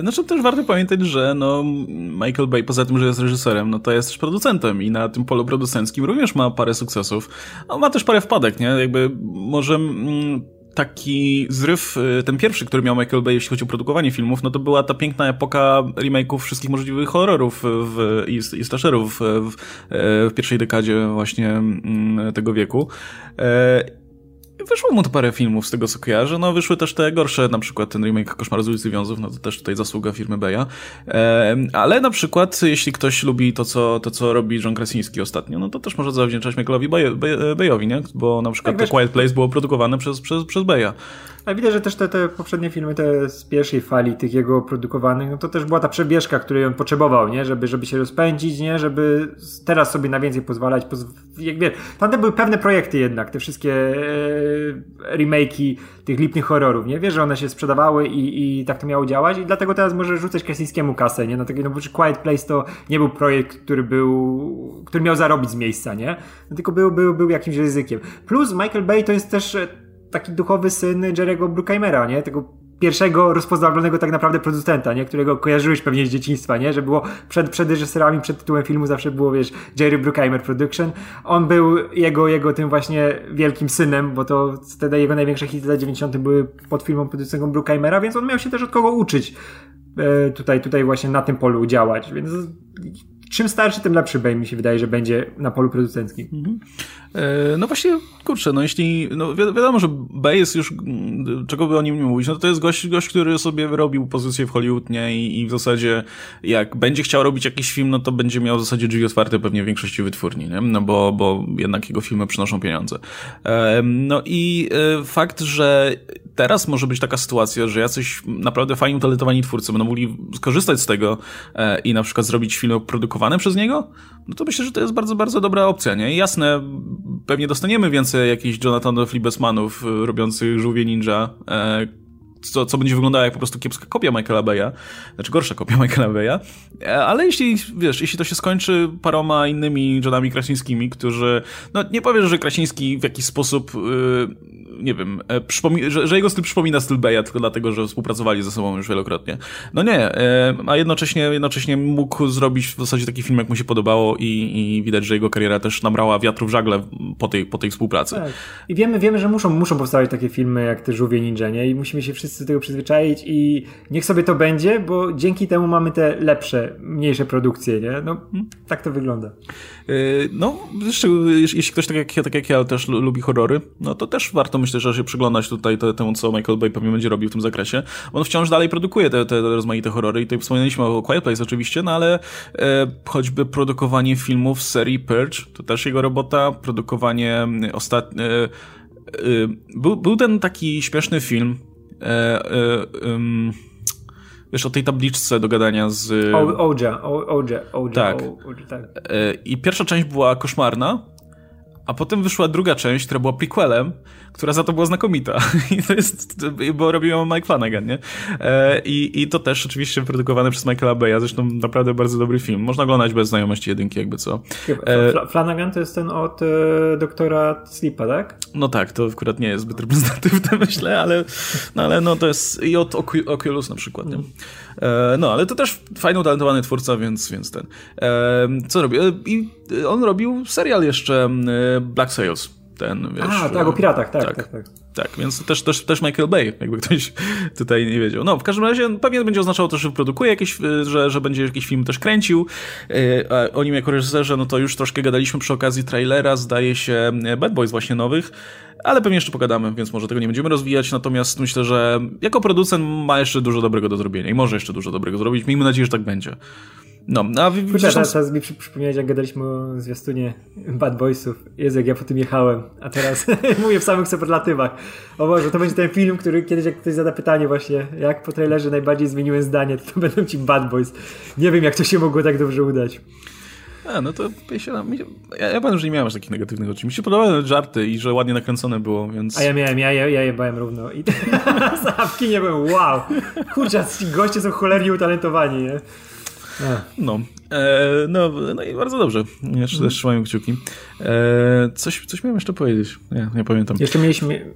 Znaczy też warto pamiętać, że no Michael Bay poza tym, że jest reżyserem, no to jest też producentem i na tym polu producenckim również ma parę sukcesów. On ma też parę wpadek, nie? Jakby może mm, taki zryw, y, ten pierwszy, który miał Michael Bay, jeśli chodzi o produkowanie filmów, no to była ta piękna epoka remake'ów wszystkich możliwych horrorów w, i, i w, w, w pierwszej dekadzie właśnie mm, tego wieku. Wyszło mu to parę filmów z tego co kojarzę, no wyszły też te gorsze, na przykład ten remake Koszmar z ulicy Wiązów, no to też tutaj zasługa firmy Beja. E, ale na przykład, jeśli ktoś lubi to co, to, co robi John Krasinski ostatnio, no to też może zawdzięczać Michaelowi Bejowi, nie? Bo na przykład tak, The Quiet Place było produkowane przez, przez, przez Beja. A widać, że też te, te poprzednie filmy, te z pierwszej fali tych jego produkowanych, no to też była ta przebieżka, której on potrzebował, nie? Żeby, żeby się rozpędzić, nie? Żeby teraz sobie na więcej pozwalać. Poz... Jak wiesz, tam były pewne projekty jednak, te wszystkie e, remake'i tych lipnych horrorów, nie? Wiesz, że one się sprzedawały i, i tak to miało działać i dlatego teraz może rzucać Krasińskiemu kasę, nie? No, taki, no bo Quiet Place to nie był projekt, który był, który miał zarobić z miejsca, nie? No, tylko był, był, był jakimś ryzykiem. Plus Michael Bay to jest też taki duchowy syn Jerego Bruckheimera, nie? Tego pierwszego rozpoznawalnego tak naprawdę producenta, nie? Którego kojarzyłeś pewnie z dzieciństwa, nie? Że było przed, przed reżyserami, przed tytułem filmu zawsze było, wiesz, Jerry Bruckheimer Production. On był jego, jego tym właśnie wielkim synem, bo to wtedy jego największe hity lat 90. były pod filmą producentem Bruckheimera, więc on miał się też od kogo uczyć e, tutaj, tutaj właśnie na tym polu działać, więc czym starszy, tym lepszy Bay mi się wydaje, że będzie na polu producenckim. Mhm. E, no właśnie, kurczę, no jeśli, no wi wiadomo, że Bay jest już, czego by o nim nie mówić, no to jest gość, gość który sobie wyrobił pozycję w Hollywood, nie, I, i w zasadzie jak będzie chciał robić jakiś film, no to będzie miał w zasadzie drzwi otwarte pewnie w większości wytwórni, nie, no bo, bo jednak jego filmy przynoszą pieniądze. E, no i e, fakt, że teraz może być taka sytuacja, że jacyś naprawdę fajni, utalentowani twórcy będą mogli skorzystać z tego i na przykład zrobić film produkowane przez niego, no to myślę, że to jest bardzo, bardzo dobra opcja, nie? I jasne, pewnie dostaniemy więcej jakichś Jonathanów Libesmanów e, robiących żółwie ninja, e, co, co będzie wyglądało jak po prostu kiepska kopia Michaela Beya, znaczy gorsza kopia Michaela Beya, e, ale jeśli, wiesz, jeśli to się skończy paroma innymi Johnami Krasińskimi, którzy, no nie powiem, że Krasiński w jakiś sposób yy, nie wiem, e, że, że, jego styl przypomina styl Beya, tylko dlatego, że współpracowali ze sobą już wielokrotnie. No nie, e, a jednocześnie, jednocześnie mógł zrobić w zasadzie taki film, jak mu się podobało i, i widać, że jego kariera też nabrała wiatru w żagle po tej, po tej współpracy. Tak. I wiemy, wiemy, że muszą, muszą powstawać takie filmy jak te Żółwie Ninja, nie? I musimy się wszyscy do tego przyzwyczaić i niech sobie to będzie, bo dzięki temu mamy te lepsze, mniejsze produkcje, nie? No, hmm. tak to wygląda. No, jeszcze, jeśli ktoś tak jak, tak jak ja też lubi horrory, no to też warto myślę, że się przyglądać tutaj temu, co Michael Bay pewnie będzie robił w tym zakresie. On wciąż dalej produkuje te, te rozmaite horrory i tutaj wspomnieliśmy o Quiet Place oczywiście, no ale e, choćby produkowanie filmów z serii Purge, to też jego robota, produkowanie ostatnie... E, e, był, był ten taki śmieszny film e, e, wiesz, o tej tabliczce do gadania z... Oja, Oja, Oja, tak. tak. E, I pierwsza część była koszmarna, a potem wyszła druga część, która była prequelem, która za to była znakomita. I to jest, bo robił ją Mike Flanagan, nie? E, I, I to też oczywiście produkowane przez Michaela Beya, zresztą naprawdę bardzo dobry film. Można oglądać bez znajomości jedynki, jakby co. E, Flanagan to jest ten od e, doktora Sleepa, tak? No tak, to akurat nie jest zbyt reprezentatywne, myślę, ale, no, ale no to jest i od Oculus na przykład, nie? E, no, ale to też fajny, utalentowany twórca, więc, więc ten. E, co robi? I on robił serial jeszcze Black Sails ten, wiesz... A, tak, o piratach, tak, tak, tak. tak. Tak, więc też, też, też Michael Bay, jakby ktoś tutaj nie wiedział. No, w każdym razie pewnie będzie oznaczało to, że produkuje jakieś, że, że będzie jakiś film też kręcił. A o nim jako reżyserze, no to już troszkę gadaliśmy przy okazji trailera, zdaje się Bad Boys właśnie nowych, ale pewnie jeszcze pogadamy, więc może tego nie będziemy rozwijać, natomiast myślę, że jako producent ma jeszcze dużo dobrego do zrobienia i może jeszcze dużo dobrego zrobić. Miejmy nadzieję, że tak będzie. No, a w, Kurczę, teraz, teraz mi przypomniałeś, jak gadaliśmy o zwiastunie Bad Boysów. Jezu, jak ja po tym jechałem, a teraz mówię w samych superlatywach. O Boże, to będzie ten film, który kiedyś jak ktoś zada pytanie właśnie, jak po trailerze najbardziej zmieniłem zdanie, to, to będą ci Bad Boys. Nie wiem, jak to się mogło tak dobrze udać. A, no to ja, się, ja, ja pamiętam, że nie miałem aż takich negatywnych rzeczy. Mi się podobały żarty i że ładnie nakręcone było, więc... A ja miałem, ja, ja, ja jebałem równo. I w kinie byłem, wow! Kurczę, ci goście są cholernie utalentowani, nie? No. E, no, no i bardzo dobrze. Jeszcze mm. trzymają kciuki. E, coś, coś miałem jeszcze powiedzieć. Nie, nie pamiętam. Jeszcze mieliśmy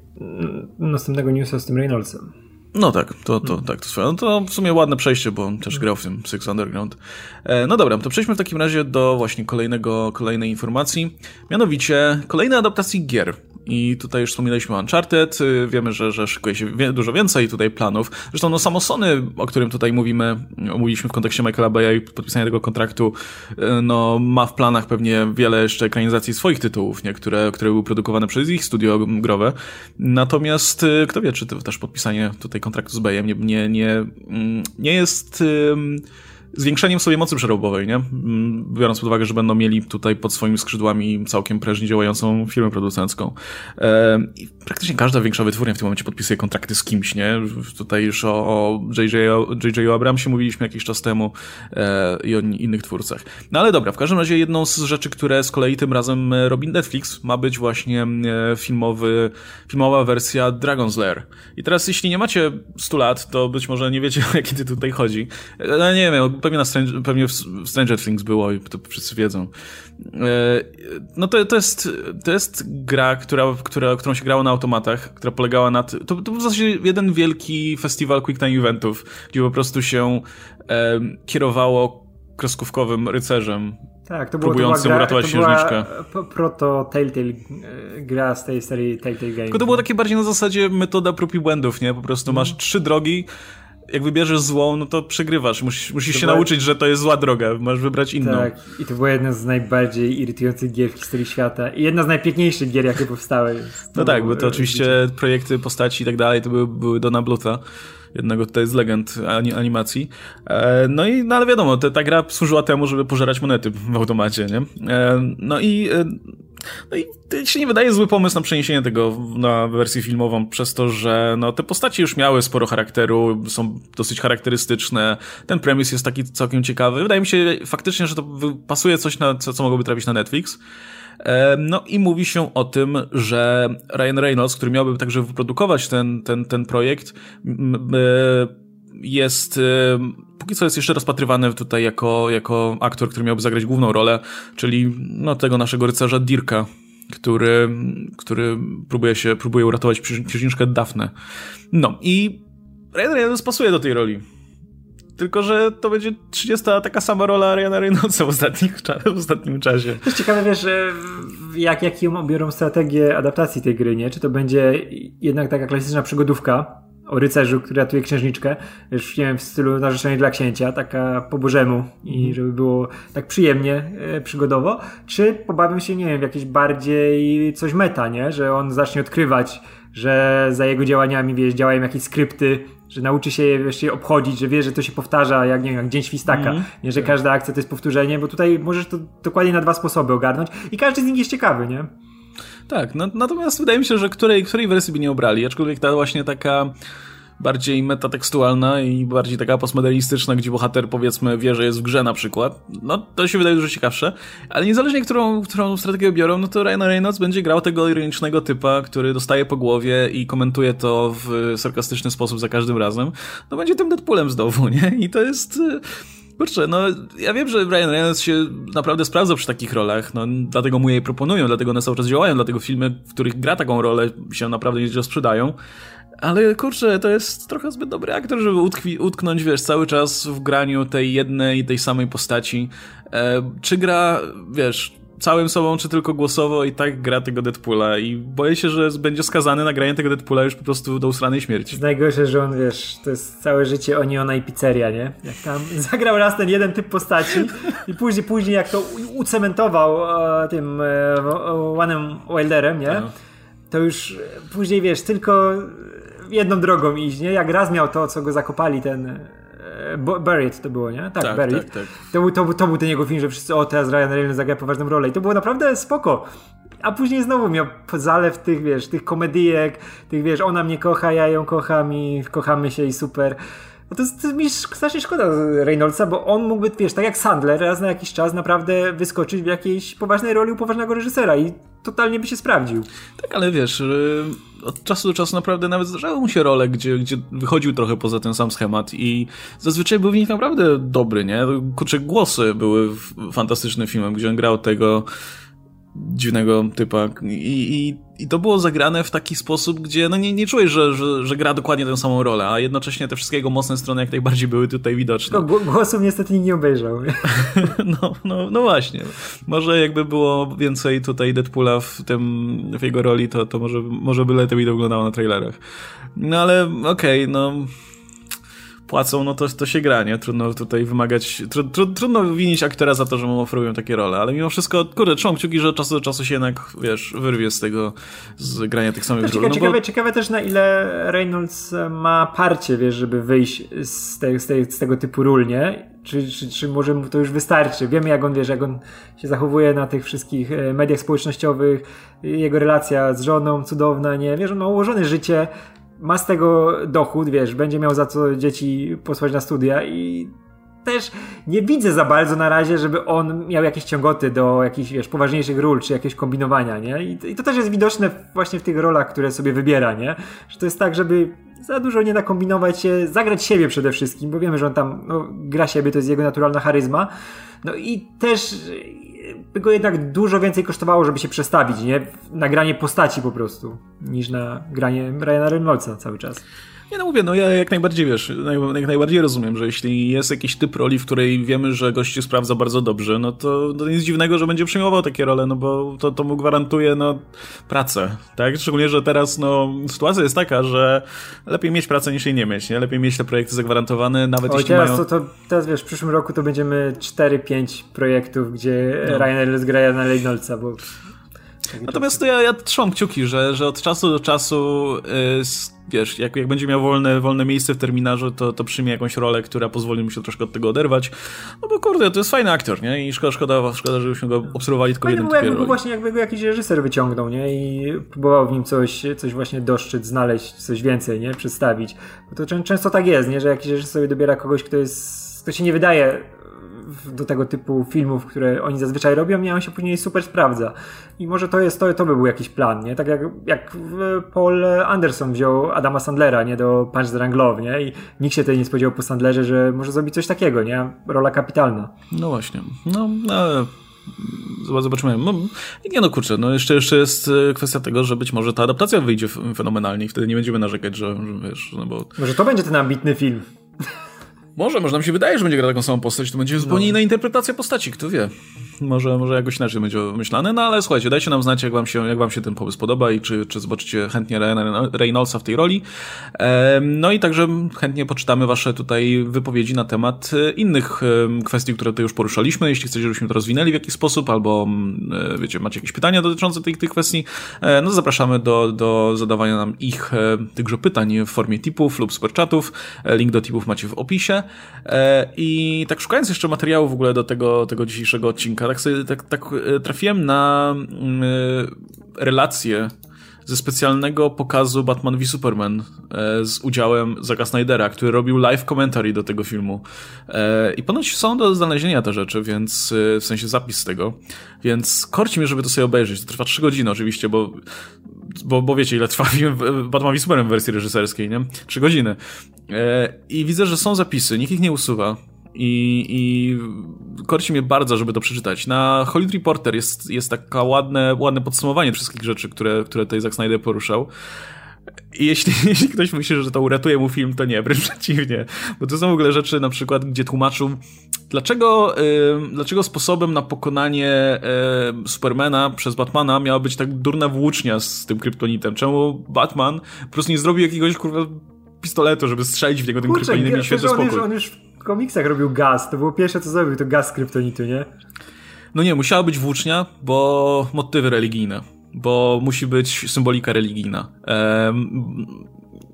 następnego newsa z tym Reynoldsem. No tak, to, to, tak, to swoje. No to w sumie ładne przejście, bo on też grał w tym Six Underground. E, no dobra, to przejdźmy w takim razie do właśnie kolejnego, kolejnej informacji. Mianowicie kolejnej adaptacji gier. I tutaj już wspominaliśmy o Uncharted, y, wiemy, że, że szykuje się dużo więcej tutaj planów. Zresztą no samo Sony, o którym tutaj mówimy, mówiliśmy w kontekście Michaela Baya i podpisania tego kontraktu, y, no ma w planach pewnie wiele jeszcze ekranizacji swoich tytułów, nie? Które, były produkowane przez ich studio growe. Natomiast y, kto wie, czy też podpisanie tutaj kontraktu z Bayem nie, nie, nie, mm, nie jest zwiększeniem sobie mocy przerobowej, nie? Mm, biorąc pod uwagę, że będą mieli tutaj pod swoimi skrzydłami całkiem prężnie działającą firmę producencką. I praktycznie każda większa wytwórnia w tym momencie podpisuje kontrakty z kimś, nie? Tutaj już o, o JJ, Abramsie mówiliśmy jakiś czas temu e, i o innych twórcach. No ale dobra, w każdym razie jedną z rzeczy, które z kolei tym razem e, robi Netflix, ma być właśnie e, filmowy, filmowa wersja Dragon's Lair. I teraz jeśli nie macie 100 lat, to być może nie wiecie o jaki tytuł tutaj chodzi. No nie wiem, pewnie, na Stranger, pewnie w Stranger Things było i to wszyscy wiedzą. E, no to, to, jest, to jest gra, która, która, którą się grało na automatach, która polegała na... To, to był w zasadzie jeden wielki festiwal quick time eventów, gdzie po prostu się e, kierowało kreskówkowym rycerzem, tak, to próbującym to gra, uratować to księżniczkę. proto Telltale e, gra z tej serii Telltale Games. Tylko to było takie bardziej na zasadzie metoda prób i błędów, nie? Po prostu masz trzy drogi, jak wybierzesz złą, no to przegrywasz. Musisz, musisz się była... nauczyć, że to jest zła droga. Masz wybrać inną. Tak, i to była jedna z najbardziej irytujących gier w historii świata. I jedna z najpiękniejszych gier, jakie powstały. No tak, bo to oczywiście projekty, postaci i tak dalej, to były, były Dona Bluta jednego tutaj z legend animacji. E, no i, no ale wiadomo, ta, ta gra służyła temu, żeby pożerać monety w automacie, nie? E, no i e, no i się nie wydaje zły pomysł na przeniesienie tego na wersję filmową, przez to, że no, te postacie już miały sporo charakteru, są dosyć charakterystyczne, ten premis jest taki całkiem ciekawy. Wydaje mi się faktycznie, że to pasuje coś, na, co, co mogłoby trafić na Netflix. No i mówi się o tym, że Ryan Reynolds, który miałby także wyprodukować ten, ten, ten projekt, jest póki co jest jeszcze rozpatrywany tutaj jako, jako aktor, który miałby zagrać główną rolę, czyli no, tego naszego rycerza Dirka który, który próbuje się, próbuje uratować księżniczkę Dafne. No i Ryan Reynolds pasuje do tej roli. Tylko, że to będzie 30 taka sama rola Ryana Reynoldsa w, ostatnich, w ostatnim czasie. To jest ciekawe, wiesz, jak, jaką obiorą strategię adaptacji tej gry, nie? Czy to będzie jednak taka klasyczna przygodówka, o rycerzu, który ratuje księżniczkę, już nie wiem, w stylu narzeczenia dla księcia, taka po bożemu i mhm. żeby było tak przyjemnie, e, przygodowo, czy pobawię się, nie wiem, w jakieś bardziej coś meta, nie? Że on zacznie odkrywać, że za jego działaniami, wiesz, działają jakieś skrypty, że nauczy się je wreszcie obchodzić, że wie, że to się powtarza jak, nie wiem, jak Dzień Świstaka, mm. nie, że każda akcja to jest powtórzenie, bo tutaj możesz to dokładnie na dwa sposoby ogarnąć i każdy z nich jest ciekawy, nie? Tak, no, natomiast wydaje mi się, że której, której wersji by nie obrali, aczkolwiek ta właśnie taka bardziej metatekstualna i bardziej taka postmodernistyczna, gdzie bohater powiedzmy wie, że jest w grze na przykład, no to się wydaje dużo ciekawsze, ale niezależnie którą, którą strategię biorą, no to Ryan Reynolds będzie grał tego ironicznego typa, który dostaje po głowie i komentuje to w sarkastyczny sposób za każdym razem, no będzie tym Deadpoolem znowu, nie? I to jest... Kurczę, no ja wiem, że Ryan Reynolds się naprawdę sprawdza przy takich rolach, no dlatego mu jej proponują, dlatego one cały czas działają, dlatego filmy, w których gra taką rolę się naprawdę nieźle sprzedają. Ale kurczę, to jest trochę zbyt dobry aktor, żeby utkwi, utknąć, wiesz, cały czas w graniu tej jednej, tej samej postaci. E, czy gra, wiesz, całym sobą, czy tylko głosowo i tak gra tego Deadpoola i boję się, że będzie skazany na granie tego Deadpoola już po prostu do usranej śmierci. Najgorsze, że on, wiesz, to jest całe życie oni, ona i pizzeria, nie? Jak tam zagrał raz ten jeden typ postaci i później, później jak to ucementował e, tym e, Oneem Wilderem, nie? No. To już później, wiesz, tylko jedną drogą iść, nie? Jak raz miał to, co go zakopali, ten Buried to było, nie? Tak, tak Buried. Tak, tak. To, był, to, to był ten jego film, że wszyscy, o teraz Ryan Reynolds zagra poważną rolę i to było naprawdę spoko. A później znowu miał zalew tych, wiesz, tych komedijek, tych, wiesz, ona mnie kocha, ja ją kocham i kochamy się i super. No to, jest, to mi strasznie szkoda Reynoldsa, bo on mógłby, wiesz, tak jak Sandler, raz na jakiś czas naprawdę wyskoczyć w jakiejś poważnej roli u poważnego reżysera i totalnie by się sprawdził. Tak, ale wiesz, y, od czasu do czasu naprawdę nawet zdarzały mu się role, gdzie, gdzie wychodził trochę poza ten sam schemat i zazwyczaj był w nich naprawdę dobry, nie? Kurczę, głosy były fantastycznym filmem, gdzie on grał tego dziwnego typa I, i, i to było zagrane w taki sposób, gdzie no nie, nie czujesz, że, że, że gra dokładnie tę samą rolę, a jednocześnie te wszystkie jego mocne strony jak najbardziej były tutaj widoczne. No, głosów niestety nie obejrzał. no, no, no właśnie. Może jakby było więcej tutaj Deadpoola w, tym, w jego roli, to, to może, może by lepiej to wyglądało na trailerach. No ale okej, okay, no płacą, no to, to się gra, nie? Trudno tutaj wymagać, tru, tru, trudno winić aktora za to, że mu oferują takie role, ale mimo wszystko, kurde, trzymam kciuki, że od czasu do czasu się jednak, wiesz, wyrwie z tego, z grania tych samych ról. No ciekawe, bo... ciekawe też na ile Reynolds ma parcie, wiesz, żeby wyjść z, te, z, te, z tego typu ról, nie? Czy, czy, czy może mu to już wystarczy? Wiemy, jak on, wiesz, jak on się zachowuje na tych wszystkich e, mediach społecznościowych, jego relacja z żoną cudowna, nie? Wiesz, on ma ułożone życie, ma z tego dochód, wiesz, będzie miał za co dzieci posłać na studia i też nie widzę za bardzo na razie, żeby on miał jakieś ciągoty do jakichś, wiesz, poważniejszych ról, czy jakieś kombinowania, nie? I, to też jest widoczne właśnie w tych rolach, które sobie wybiera, nie? Że to jest tak, żeby za dużo nie nakombinować się, zagrać siebie przede wszystkim, bo wiemy, że on tam no, gra siebie, to jest jego naturalna charyzma. No i też by go jednak dużo więcej kosztowało, żeby się przestawić, nie? Na granie postaci po prostu, niż na granie Ryana Reynoldsa cały czas. Nie no mówię, no ja jak najbardziej wiesz, jak najbardziej rozumiem, że jeśli jest jakiś typ roli, w której wiemy, że gości sprawdza bardzo dobrze, no to, to nic dziwnego, że będzie przyjmował takie role, no bo to, to mu gwarantuje no pracę, tak? Szczególnie, że teraz no sytuacja jest taka, że lepiej mieć pracę niż jej nie mieć, nie? Lepiej mieć te projekty zagwarantowane, nawet o, jeśli teraz, mają... To, to, teraz wiesz, w przyszłym roku to będziemy 4-5 projektów, gdzie no. Ryan Reynolds gra na Reynoldsa, bo Natomiast to ja, ja trzymam kciuki, że, że od czasu do czasu, yy, wiesz, jak, jak będzie miał wolne, wolne miejsce w terminarzu, to, to przyjmie jakąś rolę, która pozwoli mu się troszkę od tego oderwać. No bo kurde, to jest fajny aktor, nie? I szkoda, szkoda, szkoda żebyśmy go obserwowali tylko Fajne jeden jakby właśnie jakby go jakiś reżyser wyciągnął, nie? I próbował w nim coś, coś właśnie doszczyć, znaleźć, coś więcej, nie? Przedstawić. Bo to często tak jest, nie? Że jakiś reżyser sobie dobiera kogoś, kto jest kto się nie wydaje do tego typu filmów, które oni zazwyczaj robią i on się później super sprawdza. I może to jest, to, to by był jakiś plan, nie? Tak jak, jak Paul Anderson wziął Adama Sandlera, nie? Do Punch the Love, nie? I nikt się tutaj nie spodziewał po Sandlerze, że może zrobić coś takiego, nie? Rola kapitalna. No właśnie. No, ale Zobaczymy. No, nie no, kurczę, no jeszcze, jeszcze jest e, kwestia tego, że być może ta adaptacja wyjdzie fenomenalnie i wtedy nie będziemy narzekać, że, że wiesz, no bo... Może to będzie ten ambitny film. Może, może nam się wydaje, że będzie grał taką samą postać, to będzie zupełnie no. inna interpretacja postaci, kto wie. Może, może jakoś inaczej będzie myślane, no ale słuchajcie, dajcie nam znać, jak wam się, jak wam się ten pomysł podoba i czy, czy zobaczycie chętnie Reynoldsa w tej roli. No i także chętnie poczytamy wasze tutaj wypowiedzi na temat e, innych kwestii, które tutaj już poruszaliśmy. Jeśli chcecie, żebyśmy to rozwinęli w jakiś sposób, albo e, wiecie, macie jakieś pytania dotyczące tych, tych kwestii, e, no zapraszamy do, do zadawania nam ich, tychże pytań w formie tipów lub superchatów. Link do tipów macie w opisie. I tak szukając jeszcze materiału w ogóle do tego, tego dzisiejszego odcinka, tak sobie tak, tak e, trafiłem na mm, e, relację ze specjalnego pokazu Batman v Superman e, z udziałem Zacka Snydera, który robił live commentary do tego filmu. I ponoć są do znalezienia te rzeczy, więc w sensie zapis tego. Więc korci mnie, żeby to sobie obejrzeć. To trwa 3 godziny oczywiście, bo bo, bo wiecie, ile trwa film Batman v Superman w wersji reżyserskiej, nie? 3 godziny. I widzę, że są zapisy, nikt ich nie usuwa i, i korci mnie bardzo, żeby to przeczytać. Na Hollywood Reporter jest, jest taka ładne, ładne podsumowanie wszystkich rzeczy, które, które tutaj Zack Snyder poruszał. I jeśli, jeśli ktoś myśli, że to uratuje mu film, to nie, wręcz przeciwnie. Bo to są w ogóle rzeczy, na przykład, gdzie tłumaczył, dlaczego, yy, dlaczego sposobem na pokonanie yy, Supermana przez Batmana miała być tak durna włócznia z tym kryptonitem. Czemu Batman po prostu nie zrobił jakiegoś kurwa pistoletu, żeby strzelić w niego tym kryptonitem i świetny spokój. On już, on już komiksach robił gaz. To było pierwsze, co zrobił, to gaz kryptonitu, nie? No nie, musiała być włócznia, bo motywy religijne. Bo musi być symbolika religijna.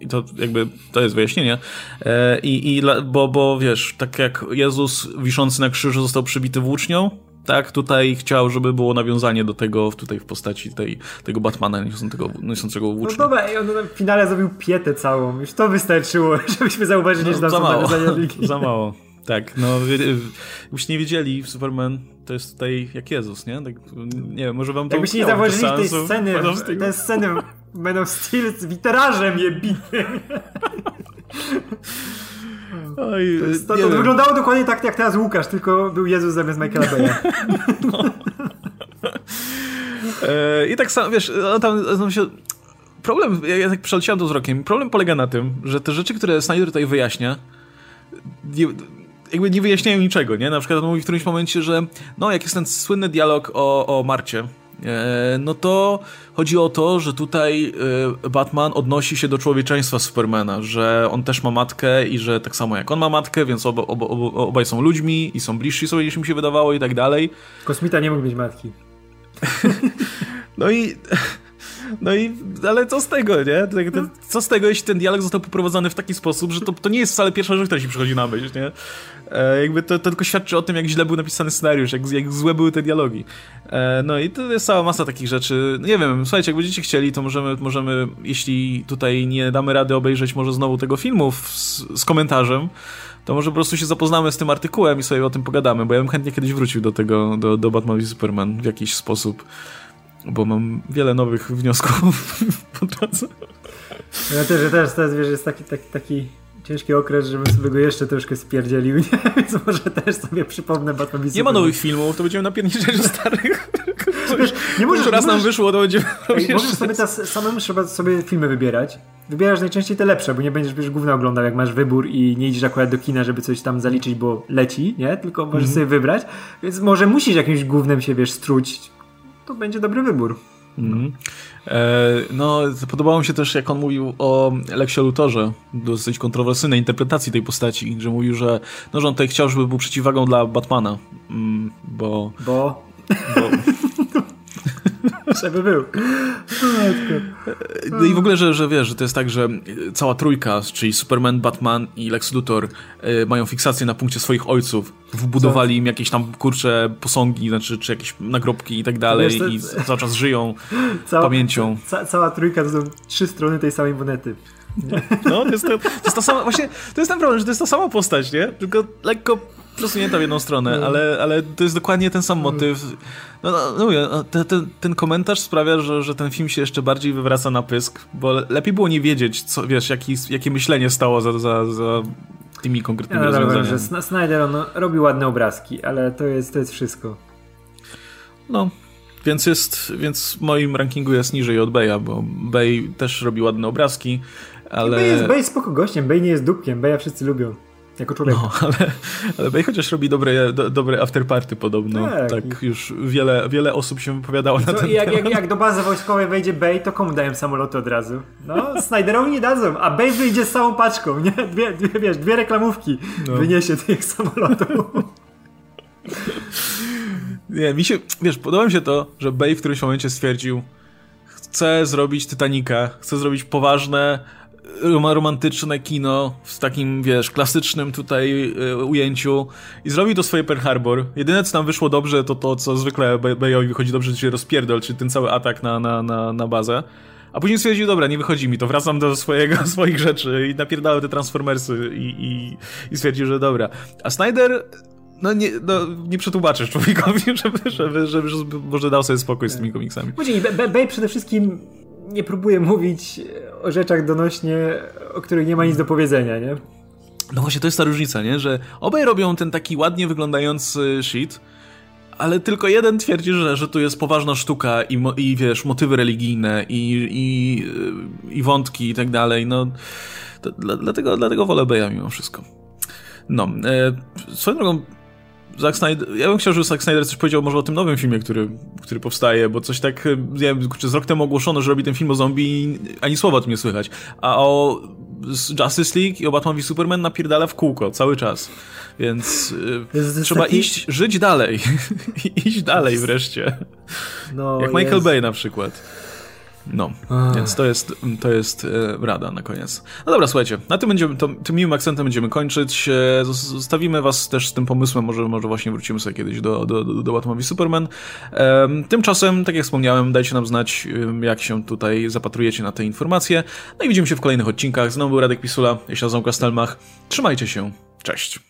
I to jakby, to jest wyjaśnienie. E, I, i bo, bo wiesz, tak jak Jezus wiszący na krzyżu został przybity włócznią, tak, tutaj chciał, żeby było nawiązanie do tego tutaj w postaci tej, tego Batmana niosącego, niosącego no włócznię. No dobra, i on w finale zrobił pietę całą. Już to wystarczyło, żebyśmy zauważyli, no, że tam za są mało. Za mało. Tak, no byście nie wiedzieli, Superman to jest tutaj jak Jezus, nie? Tak, nie wiem, może wam to Jakbyście nie zauważyli tej sceny, te sceny Man of Steel z witerażem jebitym. Oj, to, jest, to, to wyglądało dokładnie tak jak teraz Łukasz, tylko był Jezus zamiast Michaela Baya. No. e, I tak samo, wiesz, no tam, tam się... Problem, ja, tak przeleciałem to wzrokiem, problem polega na tym, że te rzeczy, które Snyder tutaj wyjaśnia, nie, jakby nie wyjaśniają niczego, nie? Na przykład on mówi w którymś momencie, że no, jak jest ten słynny dialog o, o Marcie, no to chodzi o to, że tutaj e, Batman odnosi się do człowieczeństwa Supermana, że on też ma matkę i że tak samo jak on ma matkę, więc oba, oba, oba, obaj są ludźmi i są bliżsi sobie niż mi się wydawało i tak dalej. Kosmita nie mógł mieć matki. no i no i, ale co z tego, nie? Tak, no. Co z tego, jeśli ten dialog został poprowadzony w taki sposób, że to, to nie jest wcale pierwsza rzecz, która ci przychodzi na myśl, nie? E, jakby to, to, tylko świadczy o tym, jak źle był napisany scenariusz, jak, jak złe były te dialogi. E, no i to jest cała masa takich rzeczy. No nie wiem, słuchajcie, jak będziecie chcieli, to możemy, możemy jeśli tutaj nie damy rady obejrzeć może znowu tego filmu z, z komentarzem, to może po prostu się zapoznamy z tym artykułem i sobie o tym pogadamy, bo ja bym chętnie kiedyś wrócił do tego, do, do Batman i Superman w jakiś sposób bo mam wiele nowych wniosków po drodze. Ja też, ja też teraz wiesz, jest taki, taki, taki ciężki okres, żebym sobie go jeszcze troszkę spierdzielił, nie? więc może też sobie przypomnę Batman Nie ma nowych filmów, to będziemy napierniczać o starych. Wiesz, nie możesz, raz nam wyszło, to będziemy Ej, Możesz sobie teraz samemu trzeba sobie filmy wybierać. Wybierasz najczęściej te lepsze, bo nie będziesz wiesz, głównie oglądał, jak masz wybór i nie idziesz akurat do kina, żeby coś tam zaliczyć, bo leci, nie? Tylko możesz mm -hmm. sobie wybrać. Więc może musisz jakimś głównym się, wiesz, struć, to będzie dobry wybór. Mm. No, podobało mi się też, jak on mówił o Lexio Lutorze, dosyć kontrowersyjnej interpretacji tej postaci, że mówił, że, no, że on tutaj chciał, żeby był przeciwwagą dla Batmana, mm, bo... Bo? bo Żeby był. No i w ogóle, że, że wiesz, że to jest tak, że cała trójka, czyli Superman, Batman i Lex Luthor y, mają fiksację na punkcie swoich ojców. Wbudowali im jakieś tam kurcze posągi, znaczy, czy jakieś nagrobki i tak dalej wiesz, to... i cały czas żyją cała, pamięcią. Ca cała trójka to są trzy strony tej samej monety. No, to jest, to, to jest ta sama, właśnie, to jest ten problem, że to jest ta sama postać, nie? Tylko lekko przesunięta w jedną stronę, no. ale, ale to jest dokładnie ten sam motyw. No, no, no no, te, te, ten komentarz sprawia, że, że ten film się jeszcze bardziej wywraca na pysk, bo lepiej było nie wiedzieć, co, wiesz, jaki, jakie myślenie stało za, za, za tymi konkretnymi ja rozwiązaniami. że Snyder on robi ładne obrazki, ale to jest, to jest wszystko. No, więc jest, więc w moim rankingu jest niżej od Beja, bo Bey też robi ładne obrazki, ale... Bey jest, Bey spoko gościem, Bey nie jest dupkiem, Beja wszyscy lubią. Jako człowiek. No, ale, ale Bey chociaż robi dobre, do, dobre afterparty podobno. Tak. tak już wiele, wiele osób się wypowiadało na ten jak, temat. Jak, jak do bazy wojskowej wejdzie Bey, to komu dają samoloty od razu? No, Snyderowi nie dadzą, a Bey wyjdzie z całą paczką, nie? Dwie, dwie, wiesz, dwie reklamówki no. wyniesie tych samolotów. Nie, mi się, wiesz, podoba mi się to, że Bay w którymś momencie stwierdził, chcę zrobić Titanica, chcę zrobić poważne, romantyczne kino w takim, wiesz, klasycznym tutaj y, ujęciu i zrobił to swoje Pearl Harbor. Jedyne, co nam wyszło dobrze, to to, co zwykle Bayowi wychodzi dobrze, się rozpierdol, czyli ten cały atak na, na, na, na bazę. A później stwierdził, dobra, nie wychodzi mi to, wracam do swojego, swoich rzeczy i napierdałem te Transformersy i, i, i stwierdził, że dobra. A Snyder no nie, no, nie przetłumaczysz człowiekowi, żeby, żeby, żeby, żeby może dał sobie spokój z tymi komiksami. Później, Bay przede wszystkim nie próbuje mówić o rzeczach donośnie, o których nie ma nic do powiedzenia, nie? No właśnie, to jest ta różnica, nie? Że obaj robią ten taki ładnie wyglądający shit, ale tylko jeden twierdzi, że, że tu jest poważna sztuka i, i wiesz, motywy religijne i, i, i wątki i tak dalej, no to, dlatego, dlatego wolę Beja mimo wszystko. No, e, swoją drogą Zack Snyder, ja bym chciał, żeby Zack Snyder coś powiedział może o tym nowym filmie, który, który powstaje, bo coś tak, nie wiem, z rok temu ogłoszono, że robi ten film o zombie ani słowa o tym nie słychać. A o Justice League i o Batman v Superman napierdala w kółko, cały czas. Więc y, trzeba taki... iść, żyć dalej. iść dalej wreszcie. No, Jak Michael jest... Bay na przykład. No, więc to jest, to jest e, rada na koniec. No dobra, słuchajcie, na tym, będziemy, to, tym miłym akcentem będziemy kończyć. E, zostawimy was też z tym pomysłem, może, może właśnie wrócimy sobie kiedyś do, do, do, do Superman. Tymczasem, tak jak wspomniałem, dajcie nam znać, jak się tutaj zapatrujecie na te informacje. No i widzimy się w kolejnych odcinkach. Znowu był Radek Pisula, nazywam Kastelmach. Trzymajcie się, cześć.